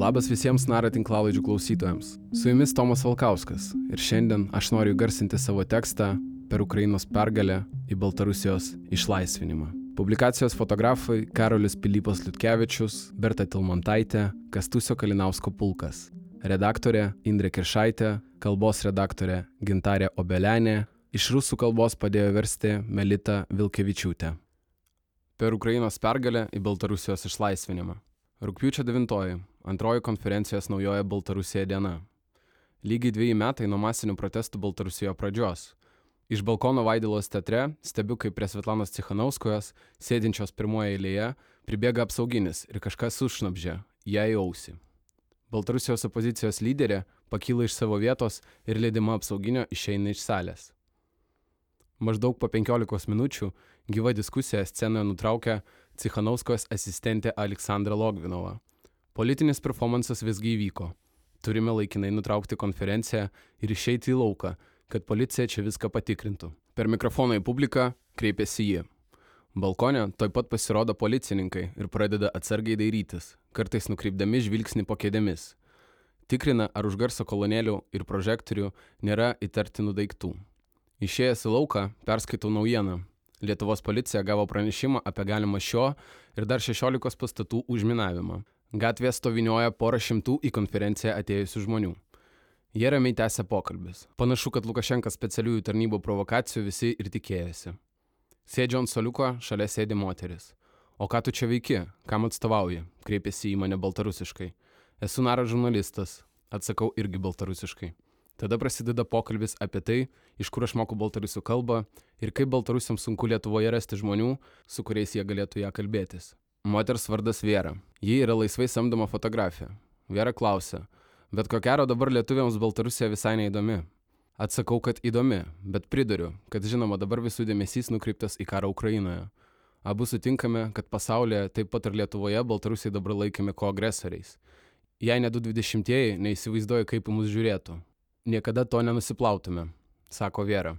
Labas visiems Nara tinklalaidžių klausytojams. Su jumis Tomas Valkauskas ir šiandien aš noriu garsinti savo tekstą per Ukrainos pergalę į Baltarusijos išlaisvinimą. Publikacijos fotografai Karolis Pilypas Liutkevičius, Berta Tilmontaitė, Kastusio Kalinausko pulkas. Redaktorė Indrė Kiršaitė, kalbos redaktorė Gintarė Obelenė, iš rusų kalbos padėjo versti Melita Vilkevičiūtė. Per Ukrainos pergalę į Baltarusijos išlaisvinimą. Rūpiučio 9. Antroji konferencijos naujoje Baltarusijoje diena. Lygiai dviejai metai nuo masinių protestų Baltarusijoje pradžios. Iš balkono Vaidilos teatre stebiu, kaip prie Svetlanos Cichanauskojos, sėdinčios pirmoje eilėje, pribėga apsauginis ir kažkas užšnapžė, ją į ausį. Baltarusijos opozicijos lyderė pakyla iš savo vietos ir lėdima apsauginio išeina iš salės. Maždaug po 15 minučių gyva diskusija scenoje nutraukia Cichanauskos asistentė Aleksandra Logvinova. Politinis performances visgi įvyko. Turime laikinai nutraukti konferenciją ir išeiti į lauką, kad policija čia viską patikrintų. Per mikrofoną į publiką kreipėsi ji. Balkone toj pat pasirodo policininkai ir pradeda atsargiai dairytis, kartais nukreipdami žvilgsnį po kėdėmis. Tikrina, ar už garso kolonėlių ir prožektorių nėra įtartinų daiktų. Išėjęs į lauką, perskaitau naujieną. Lietuvos policija gavo pranešimą apie galimą šio ir dar 16 pastatų užminavimą. Gatvėje stovinioja pora šimtų į konferenciją atėjusių žmonių. Jie ramiai tęsia pokalbis. Panašu, kad Lukašenkas specialiųjų tarnybų provokacijų visi ir tikėjosi. Sėdžiu ant soliuko, šalia sėdi moteris. O ką tu čia veiki, kam atstovauji? Kreipėsi į mane baltarusiškai. Esu naras žurnalistas, atsakau irgi baltarusiškai. Tada prasideda pokalbis apie tai, iš kur aš moku baltarusių kalbą ir kaip baltarusiams sunku Lietuvoje rasti žmonių, su kuriais jie galėtų ją kalbėtis. Moters vardas Viera. Ji yra laisvai samdoma fotografė. Viera klausia, Bet ko gero dabar lietuviams Baltarusija visai neįdomi. Atsakau, kad įdomi, bet priduriu, kad žinoma dabar visų dėmesys nukreiptas į karą Ukrainoje. Abu sutinkame, kad pasaulyje, taip pat ir Lietuvoje, Baltarusiai dabar laikomi koagresoriais. Jei ne 20-ieji, neįsivaizduoju, kaip į mus žiūrėtų. Niekada to nenusiplautume, sako Viera.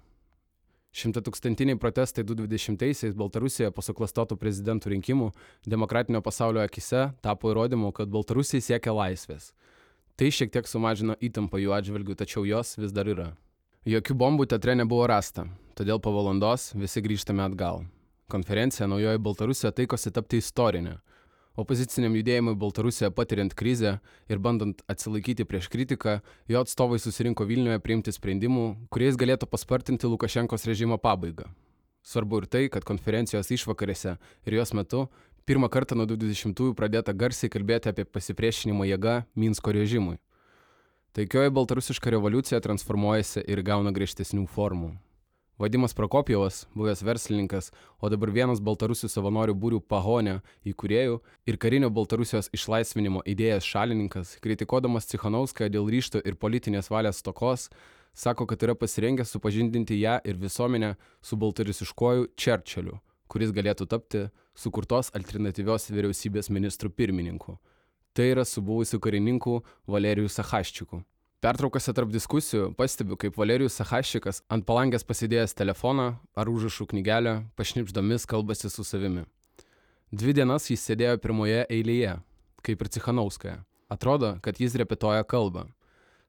Šimtatūkstantiniai protestai 2020-aisiais Baltarusijoje po suklastotų prezidentų rinkimų demokratinio pasaulio akise tapo įrodymu, kad Baltarusiai siekia laisvės. Tai šiek tiek sumažino įtampą jų atžvilgių, tačiau jos vis dar yra. Jokių bombų teatre nebuvo rasta, todėl po valandos visi grįžtame atgal. Konferencija Naujoji Baltarusija taikosi tapti istorinė. Opoziciniam judėjimui Baltarusijoje patiriant krizę ir bandant atsilaikyti prieš kritiką, jo atstovai susirinko Vilniuje priimti sprendimų, kuriais galėtų paspartinti Lukašenkos režimo pabaigą. Svarbu ir tai, kad konferencijos išvakarėse ir jos metu pirmą kartą nuo 20-ųjų pradėta garsiai kalbėti apie pasipriešinimo jėgą Minsko režimui. Taikioji baltarusiška revoliucija transformuojasi ir gauna griežtesnių formų. Vadimas Prokopjevas, buvęs verslininkas, o dabar vienas baltarusių savanorių būrių Pahonė įkūrėjų ir karinio Baltarusijos išlaisvinimo idėjas šalininkas, kritikuodamas Cichanovską dėl ryšto ir politinės valios stokos, sako, kad yra pasirengęs supažindinti ją ir visuomenę su baltarusiškoju Čerčeliu, kuris galėtų tapti sukurtos alternatyvios vyriausybės ministrų pirmininku. Tai yra su buvusiu karininku Valerijų Sahaščiku. Pertraukose tarp diskusijų pastebiu, kaip Valerijus Sahaščikas ant palangės pasidėjęs telefoną ar užrašų knygelę, pašnipždomis kalbasi su savimi. Dvi dienas jis sėdėjo pirmoje eilėje, kaip ir Cichanauskaja. Atrodo, kad jis repetuoja kalbą.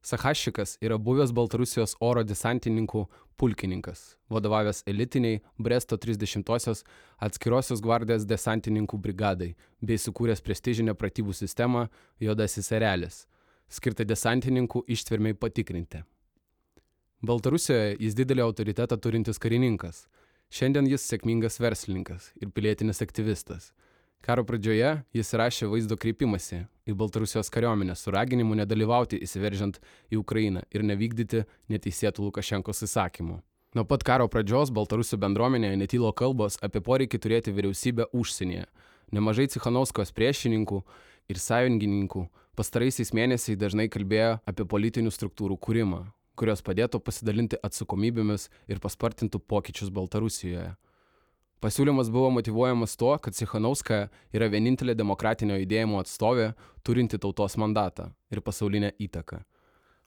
Sahašikas yra buvęs Baltarusijos oro desantininkų pulkininkas, vadovavęs elitiniai Bresto 30-osios atskirosios gvardijos desantininkų brigadai bei sukūręs prestižinę pratybų sistemą Jodasis Erelis, skirtą desantininkų ištvermiai patikrinti. Baltarusijoje jis didelį autoritetą turintis karininkas. Šiandien jis sėkmingas verslininkas ir pilietinis aktyvistas – Karo pradžioje jis rašė vaizdo kreipimąsi į Baltarusijos kariuomenę su raginimu nedalyvauti įsiveržiant į Ukrainą ir nevykdyti neteisėtų Lukašenkos įsakymų. Nuo pat karo pradžios Baltarusių bendruomenėje netylo kalbos apie poreikį turėti vyriausybę užsienyje. Nemažai Cichanauskos priešininkų ir sąjungininkų pastaraisiais mėnesiais dažnai kalbėjo apie politinių struktūrų kūrimą, kurios padėtų pasidalinti atsakomybėmis ir paspartintų pokyčius Baltarusijoje. Pasiūlymas buvo motivuojamas tuo, kad Cichanauska yra vienintelė demokratinio judėjimo atstovė, turinti tautos mandatą ir pasaulinę įtaką.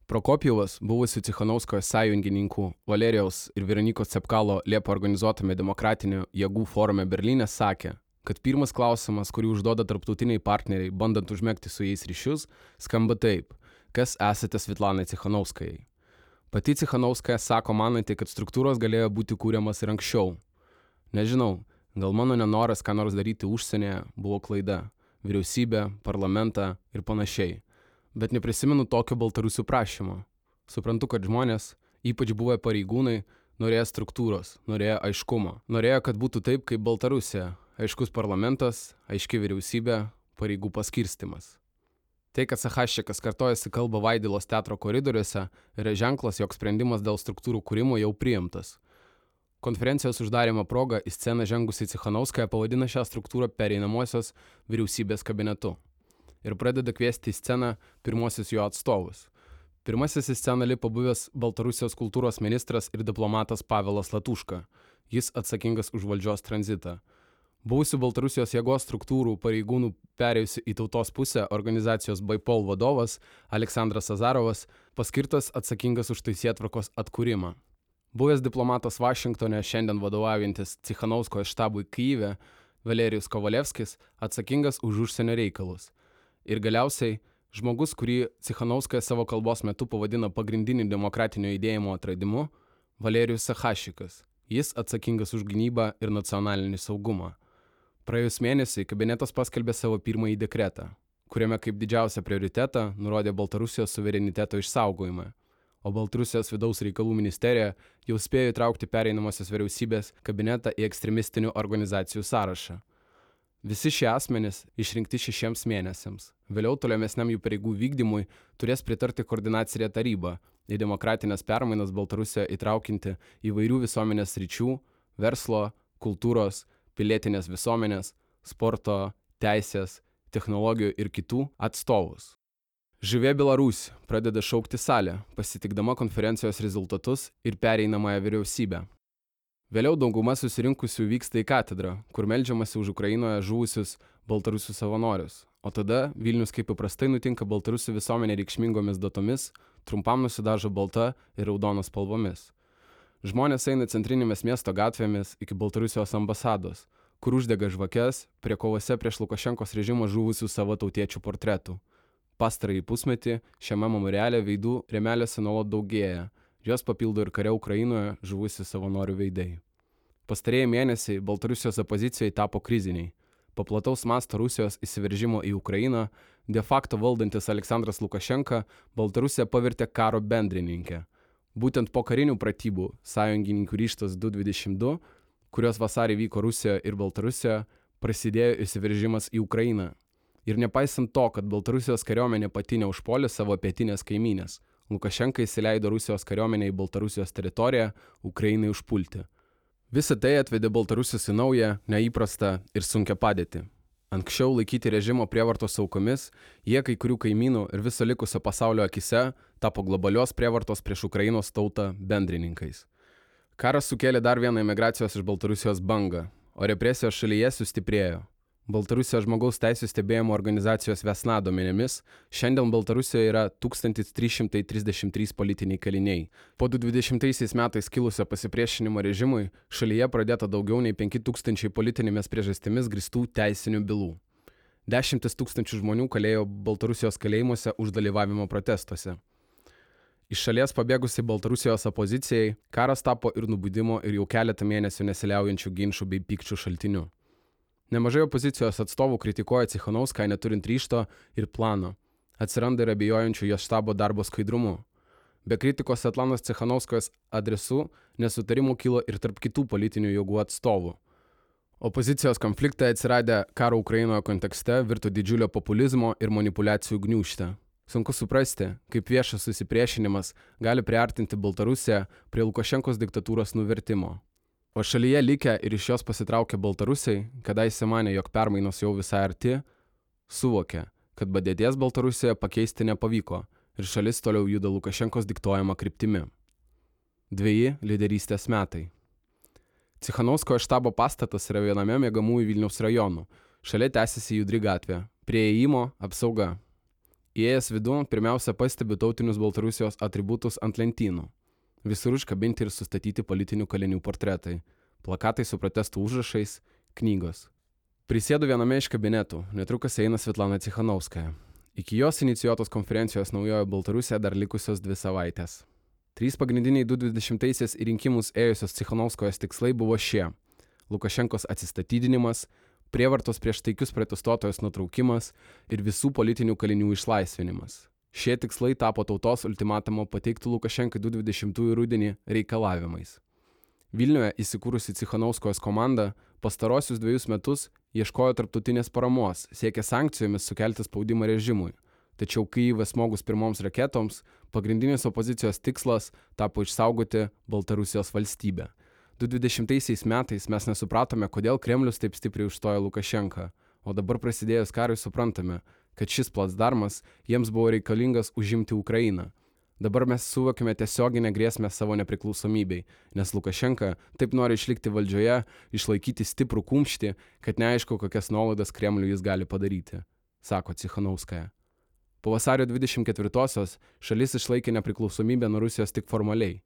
Prokopijevas, buvusių Cichanauskos sąjungininkų Valerijaus ir Veronikos Cepkalo Liepo organizuotame demokratinių jėgų forume Berlyne, sakė, kad pirmas klausimas, kurį užduoda tarptautiniai partneriai, bandant užmėgti su jais ryšius, skamba taip - kas esate Svitlanai Cichanovskai? Pati Cichanovskaja sako mananti, kad struktūros galėjo būti kūriamas ir anksčiau. Nežinau, gal mano nenoras ką nors daryti užsienyje buvo klaida - vyriausybė, parlamentą ir panašiai. Bet neprisimenu tokio baltarusių prašymo. Suprantu, kad žmonės, ypač buvę pareigūnai, norėjo struktūros, norėjo aiškumo, norėjo, kad būtų taip kaip Baltarusija - aiškus parlamentas, aiški vyriausybė, pareigų paskirstimas. Tai, kad Sahašikas kartojasi kalba Vaidilos teatro koridoriuose, yra ženklas, jog sprendimas dėl struktūrų kūrimo jau priimtas. Konferencijos uždarimo proga į sceną žengusi Cichanovskaja pavadina šią struktūrą pereinamosios vyriausybės kabinetu ir pradeda kviesti į sceną pirmosius jo atstovus. Pirmasis į sceną lipo buvęs Baltarusijos kultūros ministras ir diplomatas Pavelas Latuška. Jis atsakingas už valdžios tranzitą. Buvusių Baltarusijos jėgos struktūrų pareigūnų perėjusi į tautos pusę organizacijos Baipol vadovas Aleksandras Azarovas paskirtas atsakingas už teisėtvarkos atkūrimą. Buvęs diplomatas Vašingtone, šiandien vadovaujantis Cichanovskojo štabui Kyivė, Valerijus Kovalevskis atsakingas už užsienio reikalus. Ir galiausiai žmogus, kurį Cichanovskoje savo kalbos metu pavadino pagrindiniu demokratinio judėjimo atradimu, Valerijus Sahašikas. Jis atsakingas už gynybą ir nacionalinį saugumą. Praėjus mėnesį kabinetas paskelbė savo pirmąjį dekretą, kuriame kaip didžiausią prioritetą nurodė Baltarusijos suvereniteto išsaugojimą, o Baltarusijos vidaus reikalų ministerija jau spėjo įtraukti pereinamosios vyriausybės kabinetą į ekstremistinių organizacijų sąrašą. Visi šie asmenys išrinkti šešiems mėnesiams. Vėliau tolimesniam jų pareigų vykdymui turės pritarti koordinacinė taryba, į demokratinės permainas Baltarusijoje įtraukinti įvairių visuomenės ryčių, verslo, kultūros, pilietinės visuomenės, sporto, teisės, technologijų ir kitų atstovus. Žuvė Belarus pradeda šaukti salę, pasitikdama konferencijos rezultatus ir pereinamąją vyriausybę. Vėliau dauguma susirinkusių vyksta į katedrą, kur melžiamasi už Ukrainoje žuvusius baltarusių savanorius. O tada Vilnius, kaip paprastai nutinka baltarusių visuomenė reikšmingomis datomis, trumpam nusidažo balta ir raudona spalvomis. Žmonės eina centrinėmis miesto gatvėmis iki Baltarusijos ambasados, kur uždega žvakes prie kovose prieš Lukašenkos režimą žuvusių savo tautiečių portretų. Pastarąjį pusmetį šiame memoriale veidų remelėse nuolat daugėja, jos papildo ir kare Ukrainoje žuvusi savanorių veidai. Pastarėjai mėnesiai Baltarusijos opozicijai tapo kriziniai. Po plataus masto Rusijos įsiveržimo į Ukrainą, de facto valdantis Aleksandras Lukašenka Baltarusiją pavirtė karo bendrininkę būtent po karinių pratybų sąjungininkų ryštas 222, kurios vasarį vyko Rusijoje ir Baltarusijoje, prasidėjo įsiveržimas į Ukrainą. Ir nepaisant to, kad Baltarusijos kariuomenė pati neužpuolė savo pietinės kaimynės, Lukašenka įsileido Rusijos kariuomenę į Baltarusijos teritoriją Ukrainai užpulti. Visą tai atvedė Baltarusijos į naują, neįprastą ir sunkę padėtį. Anksčiau laikyti režimo prievartos aukomis, jie kai kurių kaimynų ir viso likusio pasaulio akise tapo globalios prievartos prieš Ukrainos tautą bendrininkais. Karas sukėlė dar vieną imigracijos iš Baltarusijos bangą, o represijos šalyje sustiprėjo. Baltarusijos žmogaus teisų stebėjimo organizacijos Vesna duomenimis, šiandien Baltarusijoje yra 1333 politiniai kaliniai. Po 2020 metais kilusio pasipriešinimo režimui šalyje pradėta daugiau nei 5000 politinėmis priežastimis gristų teisinių bylų. Dešimtis tūkstančių žmonių kalėjo Baltarusijos kalėjimuose už dalyvavimą protestuose. Iš šalies pabėgusi Baltarusijos opozicijai, karas tapo ir nubudimo ir jau keletą mėnesių nesiliaujančių ginčių bei pykčių šaltiniu. Nemažai opozicijos atstovų kritikuoja Cichanovską neturint ryšto ir plano. Atsiranda ir abejojančių jos štabo darbo skaidrumu. Be kritikos Atlanos Cichanovskos adresų nesutarimų kilo ir tarp kitų politinių jėgų atstovų. Opozicijos konfliktai atsiradę karo Ukrainoje kontekste virto didžiulio populizmo ir manipulacijų gniužtę. Sunku suprasti, kaip viešas susipriešinimas gali priartinti Baltarusiją prie Lukašenkos diktatūros nuvertimo. O šalyje likę ir iš jos pasitraukę Baltarusiai, kadaise mane, jog permainos jau visai arti, suvokė, kad padėties Baltarusijoje pakeisti nepavyko ir šalis toliau juda Lukašenkos diktuojama kryptimi. Dveji lyderystės metai. Cichanovskojo štabo pastatas yra viename mėgamųjų Vilniaus rajonų. Šalia tęsiasi judri gatvė. Prie įėjimo apsauga. Įėjęs vidun pirmiausia pastebi tautinius Baltarusijos atributus ant lentynų. Visur užkabinti ir sustatyti politinių kalinių portretai, plakatai su protestų užrašais, knygos. Prisėdu viename iš kabinetų, netrukus eina Svetlana Cichanovskaja. Iki jos inicijuotos konferencijos naujojo Baltarusija dar likusios dvi savaitės. Trys pagrindiniai 2020-aisiais į rinkimus ėjusios Cichanovskojos tikslai buvo šie - Lukašenkos atsistatydinimas, prievartos prieš taikius protestuotojus nutraukimas ir visų politinių kalinių išlaisvinimas. Šie tikslai tapo tautos ultimatumo pateiktų Lukašenkai 2020 rudenį reikalavimais. Vilniuje įsikūrusi Cichanovskojos komanda pastarosius dviejus metus ieškojo tarptautinės paramos, siekė sankcijomis sukelti spaudimą režimui. Tačiau Kyivas smogus pirmoms raketoms, pagrindinis opozicijos tikslas tapo išsaugoti Baltarusijos valstybę. 2020 metais mes nesupratome, kodėl Kremlius taip stipriai užstojo Lukašenką, o dabar prasidėjus karui suprantame, kad šis placdarmas jiems buvo reikalingas užimti Ukrainą. Dabar mes suvokime tiesioginę grėsmę savo nepriklausomybei, nes Lukašenka taip nori išlikti valdžioje, išlaikyti stiprų kumštį, kad neaišku, kokias nuolaidas Kremliui jis gali padaryti, sako Cichanovskaja. Po vasario 24-osios šalis išlaikė nepriklausomybę nuo Rusijos tik formaliai.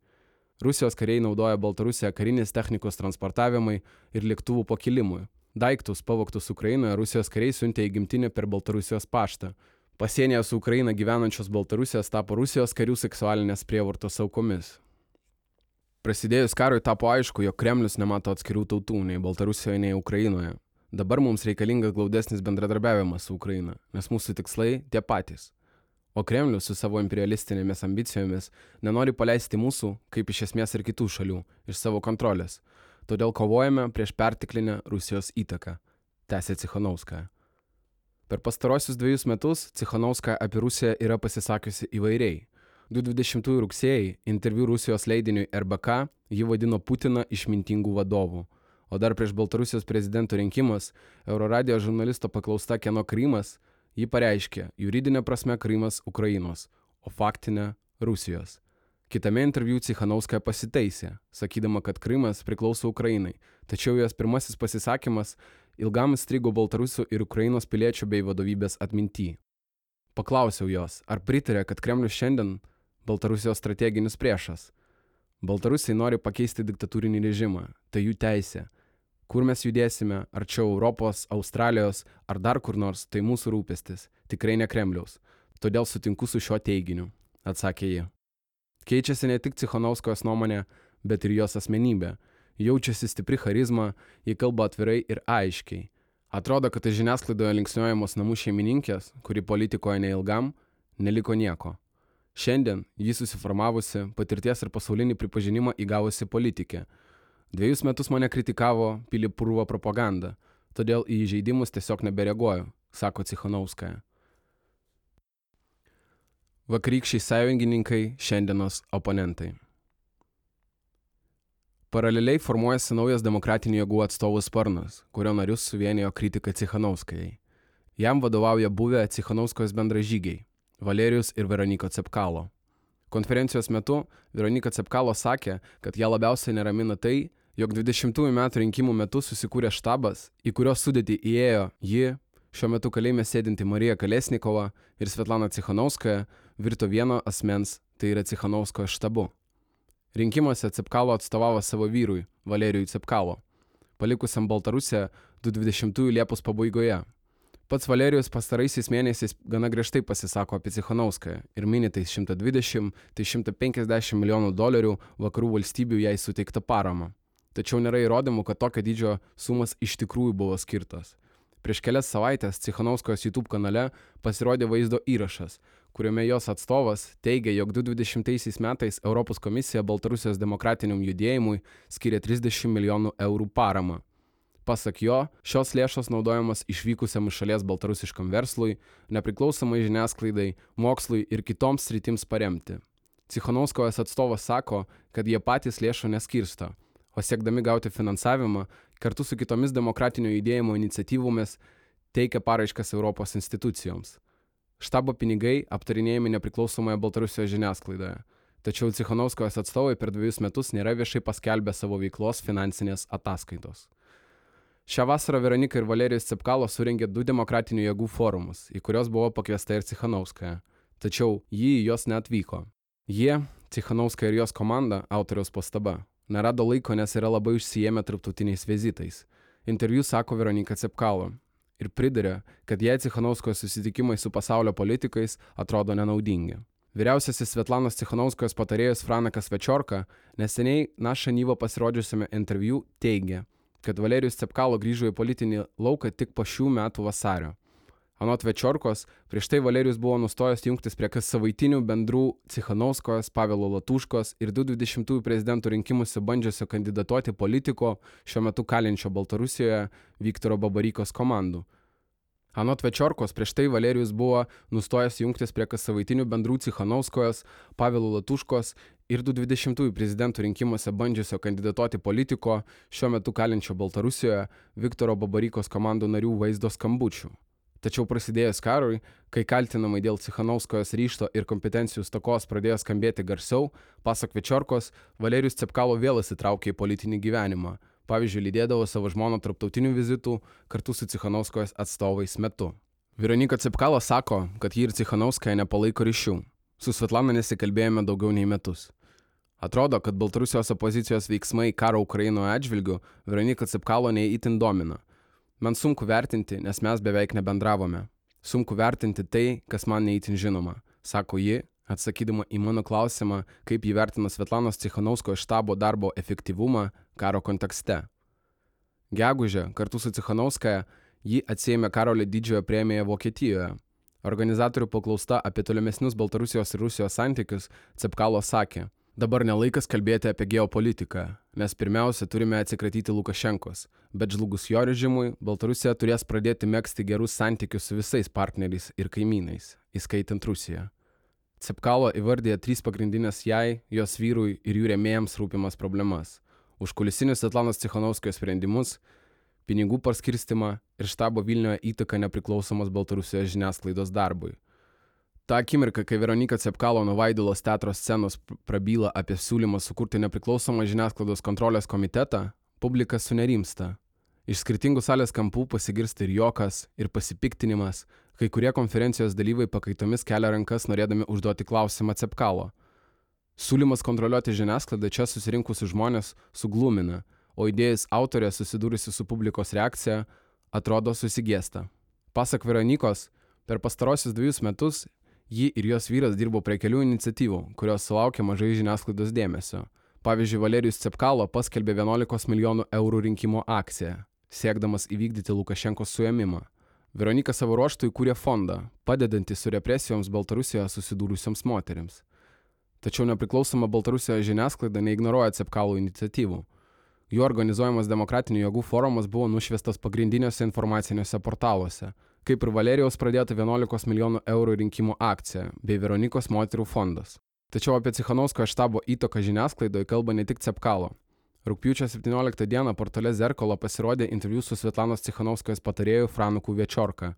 Rusijos kariai naudoja Baltarusiją karinės technikos transportavimui ir lėktuvų pakilimui. Daiktus pavoktus Ukrainoje Rusijos kariai siuntė į gimtinę per Baltarusijos paštą. Pasienyje su Ukraina gyvenančios Baltarusijos tapo Rusijos karių seksualinės prievartos aukomis. Prasidėjus karui tapo aišku, jog Kremlius nemato atskirų tautų nei Baltarusijoje, nei Ukrainoje. Dabar mums reikalingas glaudesnis bendradarbiavimas su Ukraina, nes mūsų tikslai tie patys. O Kremlius su savo imperialistinėmis ambicijomis nenori paleisti mūsų, kaip iš esmės ir kitų šalių, iš savo kontrolės. Todėl kovojame prieš pertiklinę Rusijos įtaką, tęsė Cichanovskaja. Per pastarosius dviejus metus Cichanovskaja apie Rusiją yra pasisakiusi įvairiai. 2020 rugsėjai interviu Rusijos leidiniui RBK ji vadino Putiną išmintingų vadovų. O dar prieš Baltarusijos prezidento rinkimus Euroradio žurnalisto paklausta kieno Krymas, ji pareiškė, juridinė prasme Krymas Ukrainos, o faktinė Rusijos. Kitame interviu Cichanovskaja pasitaisė, sakydama, kad Krymas priklauso Ukrainai, tačiau jos pirmasis pasisakymas ilgam strigo Baltarusių ir Ukrainos piliečių bei vadovybės atminty. Paklausiau jos, ar pritarė, kad Kremlius šiandien Baltarusijos strateginis priešas. Baltarusiai nori pakeisti diktatūrinį režimą, tai jų teisė. Kur mes judėsime, arčiau Europos, Australijos ar dar kur nors, tai mūsų rūpestis, tikrai ne Kremliaus. Todėl sutinku su šiuo teiginiu, atsakė ji. Keičiasi ne tik Cichanovskojos nuomonė, bet ir jos asmenybė. Jaučiasi stipri charizma, ji kalba atvirai ir aiškiai. Atrodo, kad iš žiniasklaidoje linksniuojamos namų šeimininkės, kuri politikoje neilgam, neliko nieko. Šiandien jį susiformavusi, patirties ir pasaulinį pripažinimą įgavusi politikė Dviejus metus mane kritikavo Pilipurvo propaganda, todėl į įžeidimus tiesiog nebereaguoju, sako Cichanovskaja. Vakarykščiai sąjungininkai, šiandienos oponentai. Paraleliai formuojasi naujas demokratinių jėgų atstovų sparnas, kurio narius suvienijo kritika Cichanovskajai. Jam vadovauja buvę Cichanovskojos bendražygiai - Valerijus ir Veronika Cepkalo. Konferencijos metu Veronika Cepkalo sakė, kad ją labiausiai neramina tai, jog 20 metų rinkimų metu susikūrė štabas, į kurio sudėtį įėjo ji, šiuo metu kalėjime sėdinti Marija Kalesnikova ir Svetlana Cichanovskaja, virto vieno asmens, tai yra Cichanovskojo štabu. Rinkimuose Cepkalo atstovavo savo vyrui, Valerijui Cepkalo, palikusiam Baltarusiją 2020 Liepos pabaigoje. Pats Valerijus pastaraisiais mėnesiais gana griežtai pasisako apie Cichanovskają ir mini tai 120, tai 150 milijonų dolerių vakarų valstybių jai suteikta parama tačiau nėra įrodymų, kad tokio dydžio sumas iš tikrųjų buvo skirtos. Prieš kelias savaitės Cichanovskos YouTube kanale pasirodė vaizdo įrašas, kuriame jos atstovas teigia, jog 2020 metais Europos komisija Baltarusijos demokratiniam judėjimui skiria 30 milijonų eurų paramą. Pasak jo, šios lėšos naudojamos išvykusiam iš šalies baltarusiškam verslui, nepriklausomai žiniasklaidai, mokslui ir kitoms sritims paremti. Cichanovskos atstovas sako, kad jie patys lėšų neskirsto, o siekdami gauti finansavimą, kartu su kitomis demokratinio judėjimo iniciatyvomis teikia paraiškas Europos institucijoms. Štabo pinigai aptarinėjami nepriklausomoje Baltarusijos žiniasklaidoje, tačiau Cichanovskojos atstovai per dviejus metus nėra viešai paskelbę savo veiklos finansinės ataskaitos. Šią vasarą Veronika ir Valerijus Cepkalo surengė du demokratinių jėgų forumus, į kuriuos buvo pakviesta ir Cichanovskaja, tačiau jį į juos neatvyko. Jie, Cichanovskaja ir jos komanda, autoriaus pastaba, nerado laiko, nes yra labai užsijėmę tarptautiniais vizitais. Interviu sako Veronika Cepkalo. Ir pridarė, kad jai Cichanauskos susitikimai su pasaulio politikais atrodo nenaudingi. Vyriausiasis Svetlanos Cichanauskos patarėjas Franakas Večiorka neseniai Naša Nyvo pasirodžiusiame interviu teigė, kad Valerijus Cepkalo grįžo į politinį lauką tik po šių metų vasario. Anot Večiorkos, prieš tai Valerijus buvo nustojęs jungtis prie kas savaitinių bendrų Cichanauskos, Pavelo Latuškos ir 2020 prezidentų rinkimuose bandžiusio kandidatuoti politiko, šiuo metu kalinčio Baltarusijoje, Viktoro Babarykos komandų. Anot Večiorkos, prieš tai Valerijus buvo nustojęs jungtis prie kas savaitinių bendrų Cichanauskojos, Pavelo Latuškos ir 2020 prezidentų rinkimuose bandžiusio kandidatuoti politiko, šiuo metu kalinčio Baltarusijoje, Viktoro Babarykos komandų narių vaizdo skambučių. Tačiau prasidėjus karui, kai kaltinamai dėl Cichanauskojos ryšto ir kompetencijų stokos pradėjo skambėti garsiau, pasak Večiorkos, Valerijus Cepkalo vėl įsitraukė į politinį gyvenimą. Pavyzdžiui, lydėdavo savo žmoną tarptautinių vizitų kartu su Cichanauskojos atstovais metu. Veronika Cepkalo sako, kad ji ir Cichanauskaja nepalaiko ryšių. Su Svetlana nesikalbėjome daugiau nei metus. Atrodo, kad Baltarusijos opozicijos veiksmai karo Ukrainoje atžvilgiu Veronika Cepkalo neįtin domina Man sunku vertinti, nes mes beveik nebendravome. Sunku vertinti tai, kas man neįtin žinoma, sako ji, atsakydama į mano klausimą, kaip jį vertina Svetlanos Cichanausko štabo darbo efektyvumą karo kontekste. Gegužę kartu su Cichanauskaja ji atsėmė Karolio didžiojo premiją Vokietijoje. Organizatorių paklausta apie tolimesnius Baltarusijos ir Rusijos santykius, Cepkalo sakė, Dabar nelaikas kalbėti apie geopolitiką, nes pirmiausia turime atsikratyti Lukašenkos, bet žlugus jo režimui, Baltarusija turės pradėti mėgsti gerus santykius su visais partneriais ir kaimynais, įskaitant Rusiją. Cepkalo įvardė trys pagrindinės jai, jos vyrui ir jų rėmėjams rūpimas problemas - užkulisinius Atlanos Cichanovskijos sprendimus, pinigų paskirstimą ir štabo Vilniuje įtaką nepriklausomos Baltarusijos žiniasklaidos darbui tą akimirką kai veronika cepkalo nuo vaidilos teatro scenos prabyla apie siūlymą sukurti nepriklausomą žiniasklaidos kontrolės komitetą publika sunerimsta. Iš skirtingų salės kampų pasigirsta ir juokas ir pasipiktinimas. Kai kurie konferencijos dalyviai pakaitomis kelia rankas norėdami užduoti klausimą cepkalo. Siūlymas kontroliuoti žiniasklaidą čia susirinkusius žmones suglumina o idėjos autorė susidūrusi su publikos reakcija atrodo susigėsta. Pasak veronikos per pastaruosius dvejus metus ji ir jos vyras dirbo prie kelių iniciatyvų kurios sulaukė mažai žiniasklaidos dėmesio. Pavyzdžiui valerijus cepkalo paskelbė vienuolikos milijonų eurų rinkimų akciją siekdamas įvykdyti lukašenkos suėmimą. Veronika savo ruožtu įkūrė fondą padedantį su represijoms baltarusijoje susidūrusioms moterims. Tačiau nepriklausoma baltarusijos žiniasklaida neignoruoja cepkalo iniciatyvų. Jo organizuojamas demokratinių jėgų forumas buvo nušviestas pagrindiniuose informaciniuose portaluose kaip ir Valerijaus pradėta 11 milijonų eurų rinkimų akcija bei Veronikos moterų fondas. Tačiau apie Cichanovsko štabo įtaką žiniasklaidoje kalba ne tik Cepkalo. Rūpiučio 17 dieną portale Zerkolo pasirodė interviu su Svetlanos Cichanovskojos patarėju Franuku Večorka.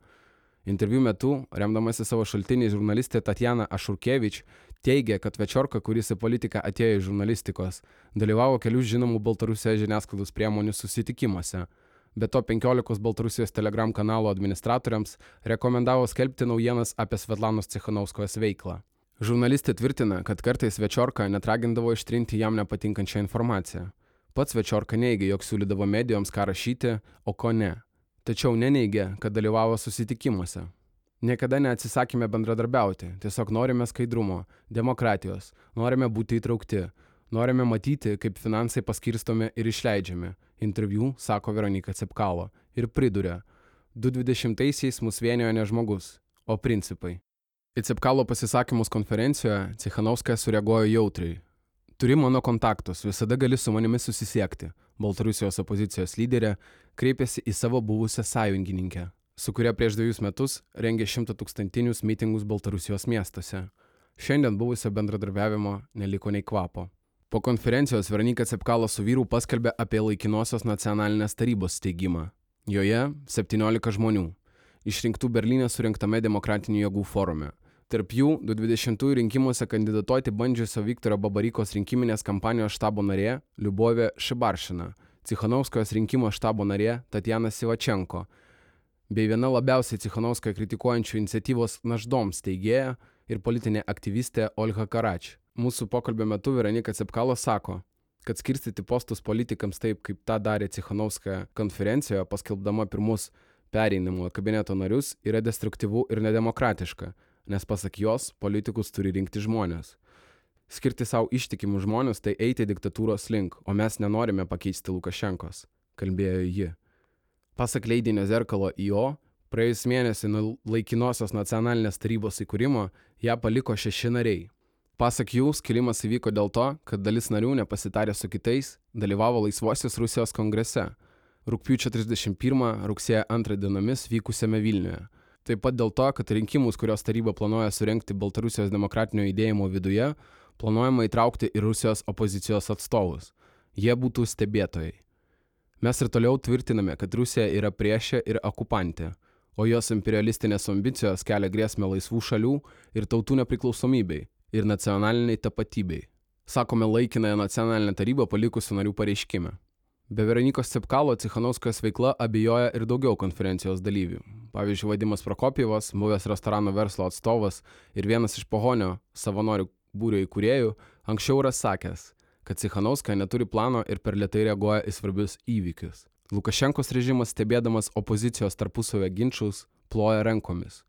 Interviu metu, remdamasi savo šaltiniais, žurnalistė Tatjana Ašurkevič teigė, kad Večorka, kuris į politiką atėjo iš žurnalistikos, dalyvavo kelių žinomų Baltarusijos žiniasklaidos priemonių susitikimuose – be to penkiolikos baltarusijos telegram kanalų administratoriams rekomendavo skelbti naujienas apie Svetlanos Cichanauskos veiklą. Žurnalistė tvirtina, kad kartais Večiorka net ragindavo ištrinti jam nepatinkančią informaciją. Pats Večiorka neigia, jog siūlydavo medijoms ką rašyti, o ko ne. Tačiau neneigia, kad dalyvavo susitikimuose. Niekada neatsisakėme bendradarbiauti, tiesiog norime skaidrumo, demokratijos, norime būti įtraukti, norime matyti, kaip finansai paskirstomi ir išleidžiami, interviu sako Veronika Cepkalo ir priduria, 2020-aisiais mus vienijo ne žmogus, o principai. Į Cepkalo pasisakymus konferencijoje Cichanovska sureaguoja jautriai. Turi mano kontaktus, visada gali su manimi susisiekti. Baltarusijos opozicijos lyderė kreipėsi į savo buvusią sąjungininkę, su kuria prieš dviejus metus rengė šimta tūkstantinius mitingus Baltarusijos miestuose. Šiandien buvusio bendradarbiavimo neliko nei kvapo. Po konferencijos Veronika Cepkalo su vyru paskelbė apie laikinosios nacionalinės tarybos steigimą. Joje 17 žmonių, išrinktų Berlyne surinktame demokratinių jėgų forume. Tarp jų 2020 rinkimuose kandidatuoti bandžiusio Viktoro Babarykos rinkiminės kampanijos štabo narė Liubovė Šibaršina, Cichanovskojos rinkimo štabo narė Tatjana Sivačenko, bei viena labiausiai Cichanovskoją kritikuojančių iniciatyvos Našdoms teigėja ir politinė aktyvistė Olga Karač. Mūsų pokalbio metu Veronika Cepkalo sako, kad skirstyti postus politikams taip, kaip tą darė Cichanovska konferencijoje, paskelbdama pirmus pereinimo kabineto narius, yra destruktyvu ir nedemokratiška, nes pasak jos, politikus turi rinkti žmonės. Skirti savo ištikimus žmonės tai eiti diktatūros link, o mes nenorime pakeisti Lukašenkos, kalbėjo ji. Pasak leidinio Zerkalo IO, praėjus mėnesį nuo laikinosios nacionalinės tarybos įkūrimo ją paliko šeši nariai. Pasak jų, skilimas įvyko dėl to, kad dalis narių nepasitarė su kitais, dalyvavo Laisvosios Rusijos kongrese rūpiučio 31 rugsėjo 2 dienomis vykusiame Vilniuje. Taip pat dėl to, kad rinkimus, kurios taryba planuoja surenkti Baltarusijos demokratinio judėjimo viduje, planuojama įtraukti ir Rusijos opozicijos atstovus. Jie būtų stebėtojai. Mes ir toliau tvirtiname, kad Rusija yra priešė ir okupantė, o jos imperialistinės ambicijos kelia grėsmę laisvų šalių ir tautų nepriklausomybei ir nacionaliniai tapatybei. Sakome laikinąją nacionalinę tarybą palikusių narių pareiškime. Be Veronikos Cepkalo Cichanovskos veikla abejoja ir daugiau konferencijos dalyvių. Pavyzdžiui, Vadimas Prokopjevas, buvęs restorano verslo atstovas ir vienas iš Pohonio savanorių būrio įkūrėjų, anksčiau yra sakęs, kad Cichanovska neturi plano ir per lietai reaguoja į svarbius įvykius. Lukašenkos režimas stebėdamas opozicijos tarpusavio ginčius ploja rankomis.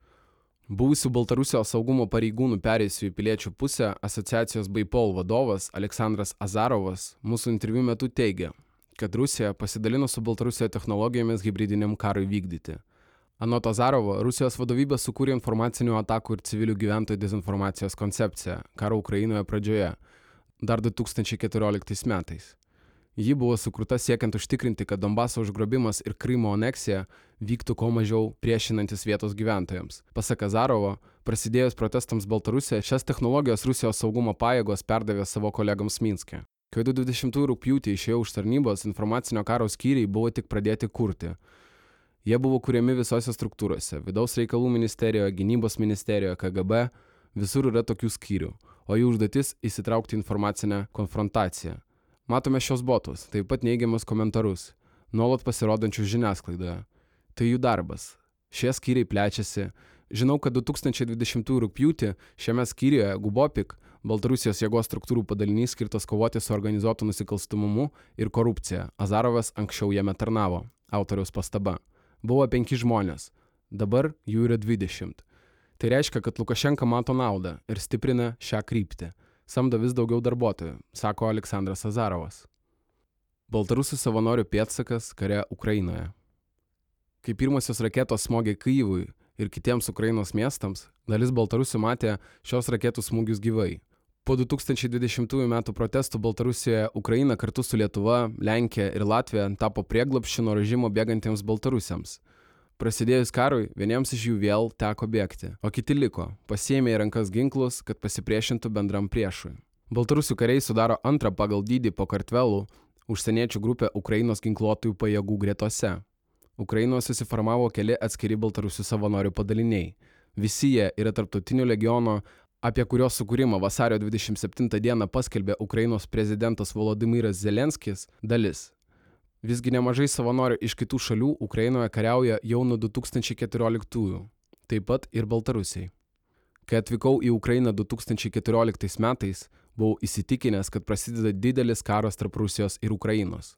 Buvusių Baltarusijos saugumo pareigūnų perėjusių į piliečių pusę asociacijos Baipol vadovas Aleksandras Azarovas mūsų interviu metu teigia, kad Rusija pasidalino su Baltarusija technologijomis hybridiniam karui vykdyti. Anot Azarovo, Rusijos vadovybė sukūrė informacinių atakų ir civilių gyventojų dezinformacijos koncepciją karo Ukrainoje pradžioje, dar 2014 metais. Ji buvo sukurta siekiant užtikrinti, kad Donbaso užgrobimas ir Krymo aneksija vyktų kuo mažiau priešinantis vietos gyventojams. Pasak Azarovo, prasidėjus protestams Baltarusijoje, šias technologijas Rusijos saugumo pajėgos perdavė savo kolegams Minske. Kai 20 rūpjūtį išėjau už tarnybos, informacinio karo skyriai buvo tik pradėti kurti. Jie buvo kuriami visose struktūrose - vidaus reikalų ministerijoje, gynybos ministerijoje, KGB, visur yra tokių skyrių, o jų užduotis - įsitraukti informacinę konfrontaciją. Matome šios botus, taip pat neigiamus komentarus, nuolat pasirodančius žiniasklaidoje. Tai jų darbas. Šie skyriai plečiasi. Žinau, kad 2020 rūpjūtį šiame skyriuje Gubopik, Baltarusijos jėgos struktūrų padalinys skirtas kovoti su organizuotu nusikalstamumu ir korupcija. Azarovas anksčiau jame tarnavo. Autoriaus pastaba buvo penki žmonės, dabar jų yra dvidešimt. Tai reiškia, kad Lukašenka mato naudą ir stiprina šią kryptį. Samdo vis daugiau darbuotojų, sako Aleksandras Azarovas. Baltarusių savanorių pėtsakas kare Ukrainoje. Kai pirmosios raketos smogė Kyivui ir kitiems Ukrainos miestams, dalis Baltarusių matė šios raketų smūgius gyvai. Po 2020 m. protestų Baltarusijoje Ukraina kartu su Lietuva, Lenkija ir Latvija tapo prieglapščiu nuo režimo bėgantiems baltarusiams. Prasidėjus karui, vieniems iš jų vėl teko bėgti, o kiti liko, pasiėmė į rankas ginklus, kad pasipriešintų bendram priešui. Baltarusių kariai sudaro antrą pagal dydį po kartvelų užsieniečių grupę Ukrainos ginkluotojų pajėgų gretose. Ukrainoje susiformavo keli atskiri Baltarusių savanorių padaliniai. Visi jie yra tarptautinio legiono apie kurios sukūrimą vasario 27 dieną paskelbė Ukrainos prezidentas Volodymyras Zelenskis, dalis. Visgi nemažai savanorių iš kitų šalių Ukrainoje kariauja jau nuo 2014-ųjų, taip pat ir Baltarusiai. Kai atvykau į Ukrainą 2014 metais, buvau įsitikinęs, kad prasideda didelis karas tarp Rusijos ir Ukrainos.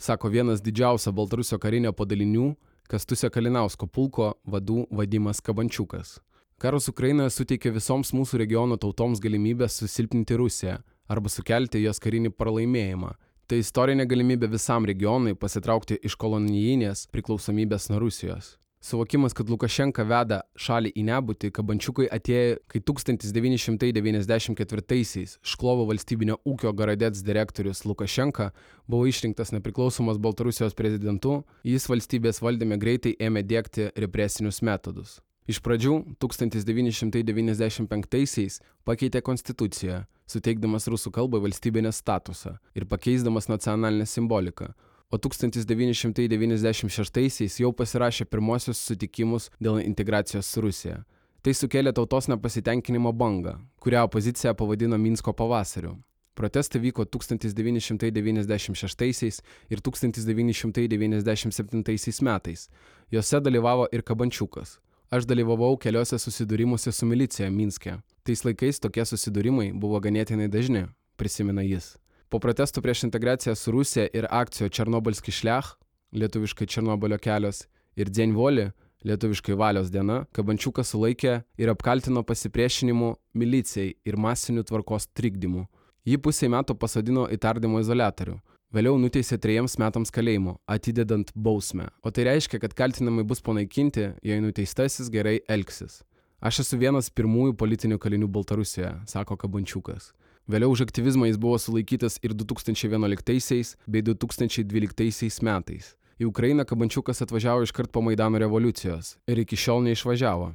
Sako vienas didžiausia Baltarusio karinio padalinių, Kastusio Kalinausko pulko vadų Vadimas Kabančiukas. Karas Ukrainoje suteikia visoms mūsų regiono tautoms galimybę susilpninti Rusiją arba sukelti jos karinį pralaimėjimą. Tai istorinė galimybė visam regionui pasitraukti iš kolonijinės priklausomybės nuo Rusijos. Suvokimas, kad Lukašenka veda šalį į nebūtį, kabančiukai atėjo, kai 1994-aisiais Šklovo valstybinio ūkio Garadets direktorius Lukašenka buvo išrinktas nepriklausomos Baltarusijos prezidentu, jis valstybės valdyme greitai ėmė dėkti represinius metodus. Iš pradžių 1995-aisiais pakeitė konstituciją, suteikdamas rusų kalbai valstybinės statusą ir pakeisdamas nacionalinę simboliką, o 1996-aisiais jau pasirašė pirmosius sutikimus dėl integracijos su Rusija. Tai sukėlė tautos nepasitenkinimo bangą, kurią opozicija pavadino Minsko pavasariu. Protestai vyko 1996 ir 1997 metais. Juose dalyvavo ir Kabančiukas. Aš dalyvavau keliose susidūrimuose su milicija Minske. Tais laikais tokie susidūrimai buvo ganėtinai dažni, prisimena jis. Po protestų prieš integraciją su Rusija ir akcijo Černobilski šlech, lietuviškai Černobilio kelios, ir Dzienvoli, lietuviškai valios diena, Kabančiuką sulaikė ir apkaltino pasipriešinimu milicijai ir masiniu tvarkos trikdymu. Jį pusę metų pasodino į tardymo izolatorių. Vėliau nuteisė trejiems metams kalėjimo, atidedant bausmę. O tai reiškia, kad kaltinimai bus panaikinti, jei nuteistasis gerai elgsis. Aš esu vienas pirmųjų politinių kalinių Baltarusijoje, sako Kabančiukas. Vėliau už aktyvizmą jis buvo sulaikytas ir 2011 bei 2012 metais. Į Ukrainą Kabančiukas atvažiavo iškart po Maidano revoliucijos ir iki šiol neišvažiavo.